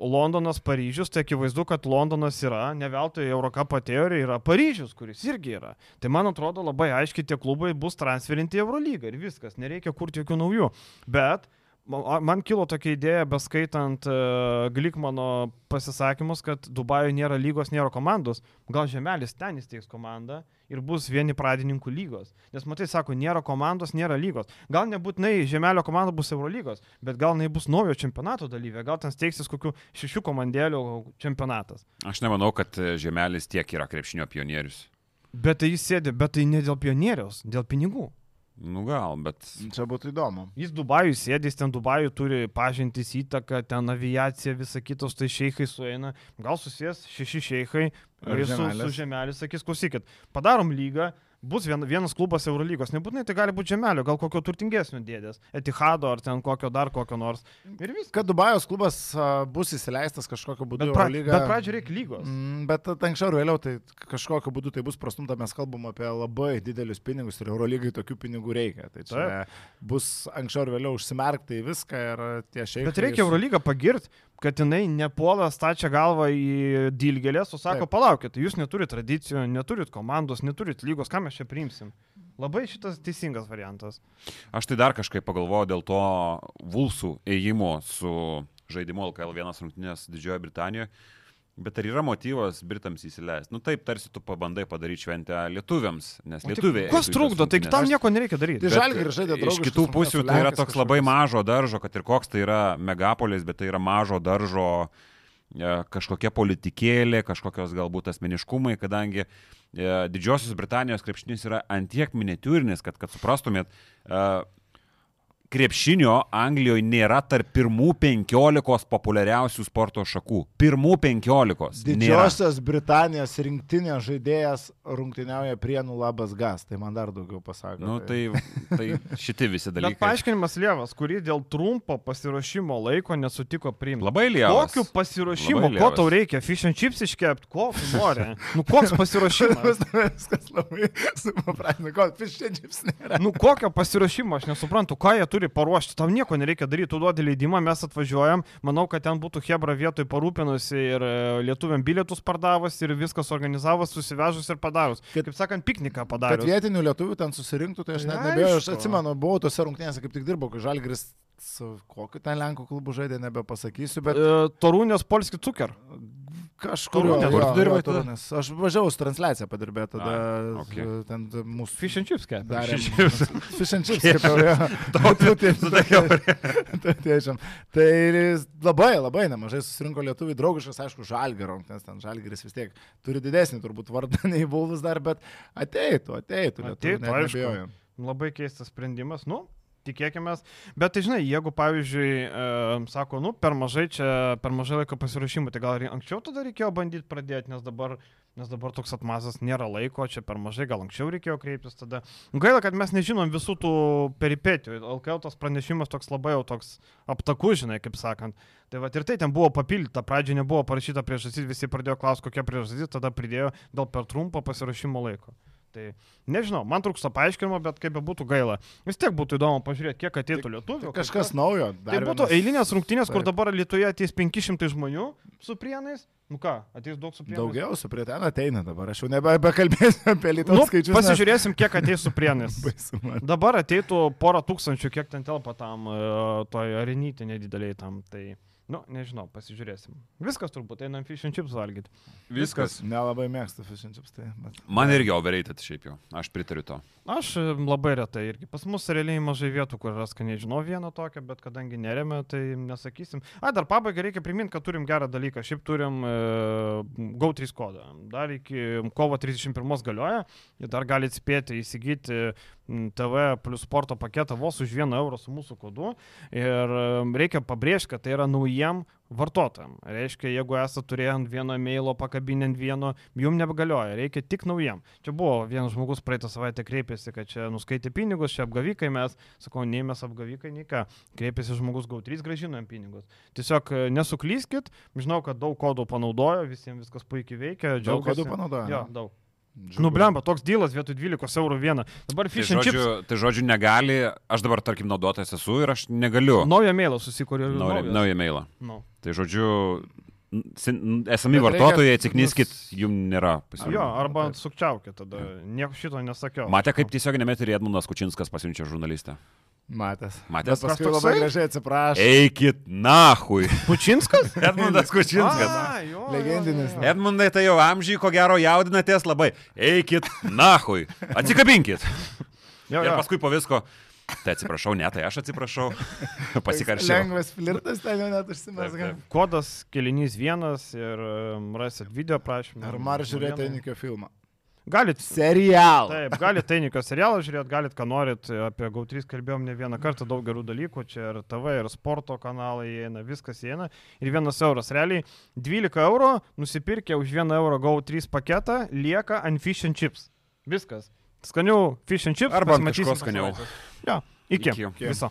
Londonas, Paryžius, tai akivaizdu, kad Londonas yra, ne veltui Eurocapo teorija yra Paryžius, kuris irgi yra. Tai man atrodo labai aiškiai tie klubai bus transferinti į Eurolygą ir viskas, nereikia kurti jokių naujų. Bet Man kilo tokia idėja, beskaitant uh, Glikmano pasisakymus, kad Dubajuje nėra lygos, nėra komandos. Gal Žemelis ten įsteigs komandą ir bus vieni pradininkų lygos. Nes matai, sako, nėra komandos, nėra lygos. Gal nebūtinai Žemelio komanda bus Eurolygos, bet gal jinai bus naujo čempionato dalyvė, gal ten steigsis kokių šešių komandėlių čempionatas. Aš nemanau, kad Žemelis tiek yra krepšinio pionierius. Bet tai jis sėdi, bet tai ne dėl pionieriaus, dėl pinigų. Nu gal, bet. Čia būtų įdomu. Jis Dubajui sėdės, ten Dubajui turi pažintis įtaką, ten aviacija, visa kitos, tai šeikai sueina. Gal susės šeši šeikai ir su, su žemelis sakys, klausykit, padarom lygą, bus vien, vienas klubas Eurolygos, nebūtinai tai gali būti žemelio, gal kokio turtingesnio dėdės, Etihado ar ten kokio dar kokio nors. Ir viskas. Kad Dubajos klubas bus įsileistas kažkokiu būdu. Bet, pra, bet pradžioje reikia lygos. Mm, bet anksčiau ar vėliau tai kažkokiu būdu tai bus prastumta, mes kalbam apie labai didelius pinigus ir Eurolygai tokių pinigų reikia. Tai čia Taip. bus anksčiau ar vėliau užsimerkti į viską ir tie šiaip. Bet reikia Eurolygą pagirti kad jinai nepuola stačia galvą į dilgelės, o sako, Taip. palaukit, jūs neturit tradicijų, neturit komandos, neturit lygos, ką mes čia priimsim. Labai šitas teisingas variantas. Aš tai dar kažkaip pagalvojau dėl to Vulsų ėjimo su žaidimu LKL vienas rungtynės Didžiojoje Britanijoje. Bet ar yra motyvas Britams įsileisti? Nu taip, tarsi tu pabandai padaryti šventę lietuviams, nes lietuviai. Kas trukdo, tai tam nieko nereikia daryti. Tai žalgiai žaidė daug. Iš kitų pusių tai yra toks labai mažo daržo, kad ir koks tai yra megapolis, bet tai yra mažo daržo e, kažkokia politikėlė, kažkokios galbūt asmeniškumai, kadangi e, Didžiosios Britanijos krepšinis yra antiek miniatūrinis, kad, kad suprastumėt, e, krepšinio Anglijoje nėra tarp pirmų penkiolikos populiariausių sporto šakų. Pirmų penkiolikos. Didžiosios nėra. Britanijos rinktinė žaidėjas rungtyniauja prienų labas gas, tai man dar daugiau pasako. Nu, tai, tai šitie visi dalykai. Bet paaiškinimas Lievas, kurį dėl trumpo pasiruošimo laiko nesutiko priimti. Labai Lievas. Kokiu pasiruošimu, ko tau reikia? Fish and chips iškepti, ko nori? Nu, koks pasiruošimas? Viskas labai supaprastina, ko fish and chips nėra. Nu, kokio pasiruošimo, aš nesuprantu, ką jie turi turi paruošti, tam nieko nereikia daryti, tu duodi leidimą, mes atvažiuojam, manau, kad ten būtų Hebra vietoj parūpinusi ir e, lietuviam bilietus pardavus ir viskas organizavus, susivežus ir padarius. Kaip, kaip sakant, pikniką padarius. Kad vietinių lietuvių ten susirinktų, tai aš net nebėjau, aš atsimenu, buvau tose rungtynėse, kaip tik dirbau, kai Žalgris su kokiu ten Lenkų klubu žaidė, nebepasakysiu, bet... E, Torūnės Polski Cuker. Kažkur tada? Torūnės. Aš važiavau su transliacija padirbėti tada. A, okay. Ten mūsų... Fish and chips, ką? Darėm. Fish and chips, kaip jau jau. Tautų Tai labai, labai nemažai susirinko lietuvių draugiškas, aišku, žalgero, nes ten žalgeris vis tiek turi didesnį turbūt vardą nei Vulvas dar, bet ateitų, ateitų. Ateitų, aišku. Labai keistas sprendimas. Nu, tikėkime. Bet tai žinai, jeigu pavyzdžiui, e, sako, nu, per mažai čia, per mažai laiko pasirašymų, tai gal anksčiau tada reikėjo bandyti pradėti, nes dabar, nes dabar toks atmazas nėra laiko, čia per mažai, gal anksčiau reikėjo kreiptis tada. Gaila, kad mes nežinom visų tų peripetijų. LKL tos pranešimas toks labai jau toks aptakus, žinai, kaip sakant. Tai va ir tai ten buvo papildyta, pradžioje nebuvo parašyta priežastis, visi pradėjo klausti, kokia priežastis, tada pridėjo dėl per trumpo pasirašymo laiko. Tai nežinau, man trūksta paaiškinimo, bet kaip be būtų gaila. Vis tiek būtų įdomu pažiūrėti, kiek ateitų tai, lietuvių. Tai kažkas kažkas naujo. Tai būtų vienas... eilinės rungtynės, kur dabar Lietuvoje ateis 500 žmonių su prienais. Nu ką, ateis daug su prienais. Daugiau su prie ten ateina dabar, aš jau nebekalbėsiu apie Lietuvos nu, skaičius. Pasižiūrėsim, kiek ateis su prienais. dabar ateitų porą tūkstančių, kiek ten telpa tam, uh, toj arenytė nedideliai tam. Tai... Nu, nežinau, pasižiūrėsim. Viskas turbūt, einam fish and chips valgyti. Viskas. Nelabai mėgstu fish and chips. Tai, bet... Man irgi overrated šiaip jau, aš pritariu to. Aš labai retai irgi. Pas mus realiai mažai vietų, kur yra skaniai žinau vieną tokią, bet kadangi neremia, tai nesakysim. A, dar pabaigai reikia priminti, kad turim gerą dalyką. Šiaip turim e, GO3 kodą. Dar iki kovo 31 galioja. Ir dar galite spėti įsigyti TV plus sporto paketą vos už 1 eurą su mūsų kodu. Ir reikia pabrėžti, kad tai yra naujiem vartotojam. Reiškia, jeigu esate turėję ant vieno mailo pakabinę ant vieno, jum nebegalioja, reikia tik naujam. Čia buvo vienas žmogus praeitą savaitę kreipėsi, kad čia nuskaitė pinigus, čia apgavikai mes, sakau, nei mes apgavikai, nei ką. Kreipėsi žmogus, gau 3 gražinam pinigus. Tiesiog nesuklyskit, žinau, kad daug kodų panaudojo, visiems viskas puikiai veikia. Daug kodų panaudojo? Jo, daug. Džiugu. Nu, blemba, toks dylas vietoj 12 eurų vieną. Dabar fish tai žodžiu, chips. Tai žodžiu, negali, aš dabar, tarkim, naudotojas esu ir aš negaliu. Naują mailą susikūriau. Naują, naują mailą. No. Tai žodžiu, esami vartotojai, atsiknyskit, jum nėra pasiūlymų. Jo, arba sukčiaukit tada. Nieko šito nesakiau. Matė, kaip tiesiog nemetė Edmundas Kučinskas pasiunčia žurnalistą. Matęs. Matęs. Bet paskui labai gražiai atsiprašau. Eikit, nahui. Kučinskas? Edmundas Kučinskas. A, jo, Legendinis. Edmundai, tai jau amžiai, ko gero, jaudinatės labai. Eikit, nahui. Atsikabinkit. Jo, jo. Ir paskui po visko. Tai atsiprašau, ne, tai aš atsiprašau. Pasikaršiau. Lengvas flirtas ten jau net užsimesga. Kodas kelinys vienas ir rasit video prašymą. Ar mar žiūrėti Enikio filmą? Galit. Serialą. Taip, galit Tainikio serialą žiūrėti, galit, ką norit. Apie GAU3 kalbėjom ne vieną kartą, daug gerų dalykų. Čia ir TV, ir sporto kanalai įeina, viskas įeina. Ir vienas euras. Realiai 12 eurų nusipirkę už 1 eurą GAU3 paketą lieka ant fish and chips. Viskas. Skaniau fish and chips. Arba kažko skaniau. Jo, iki. iki. Viso.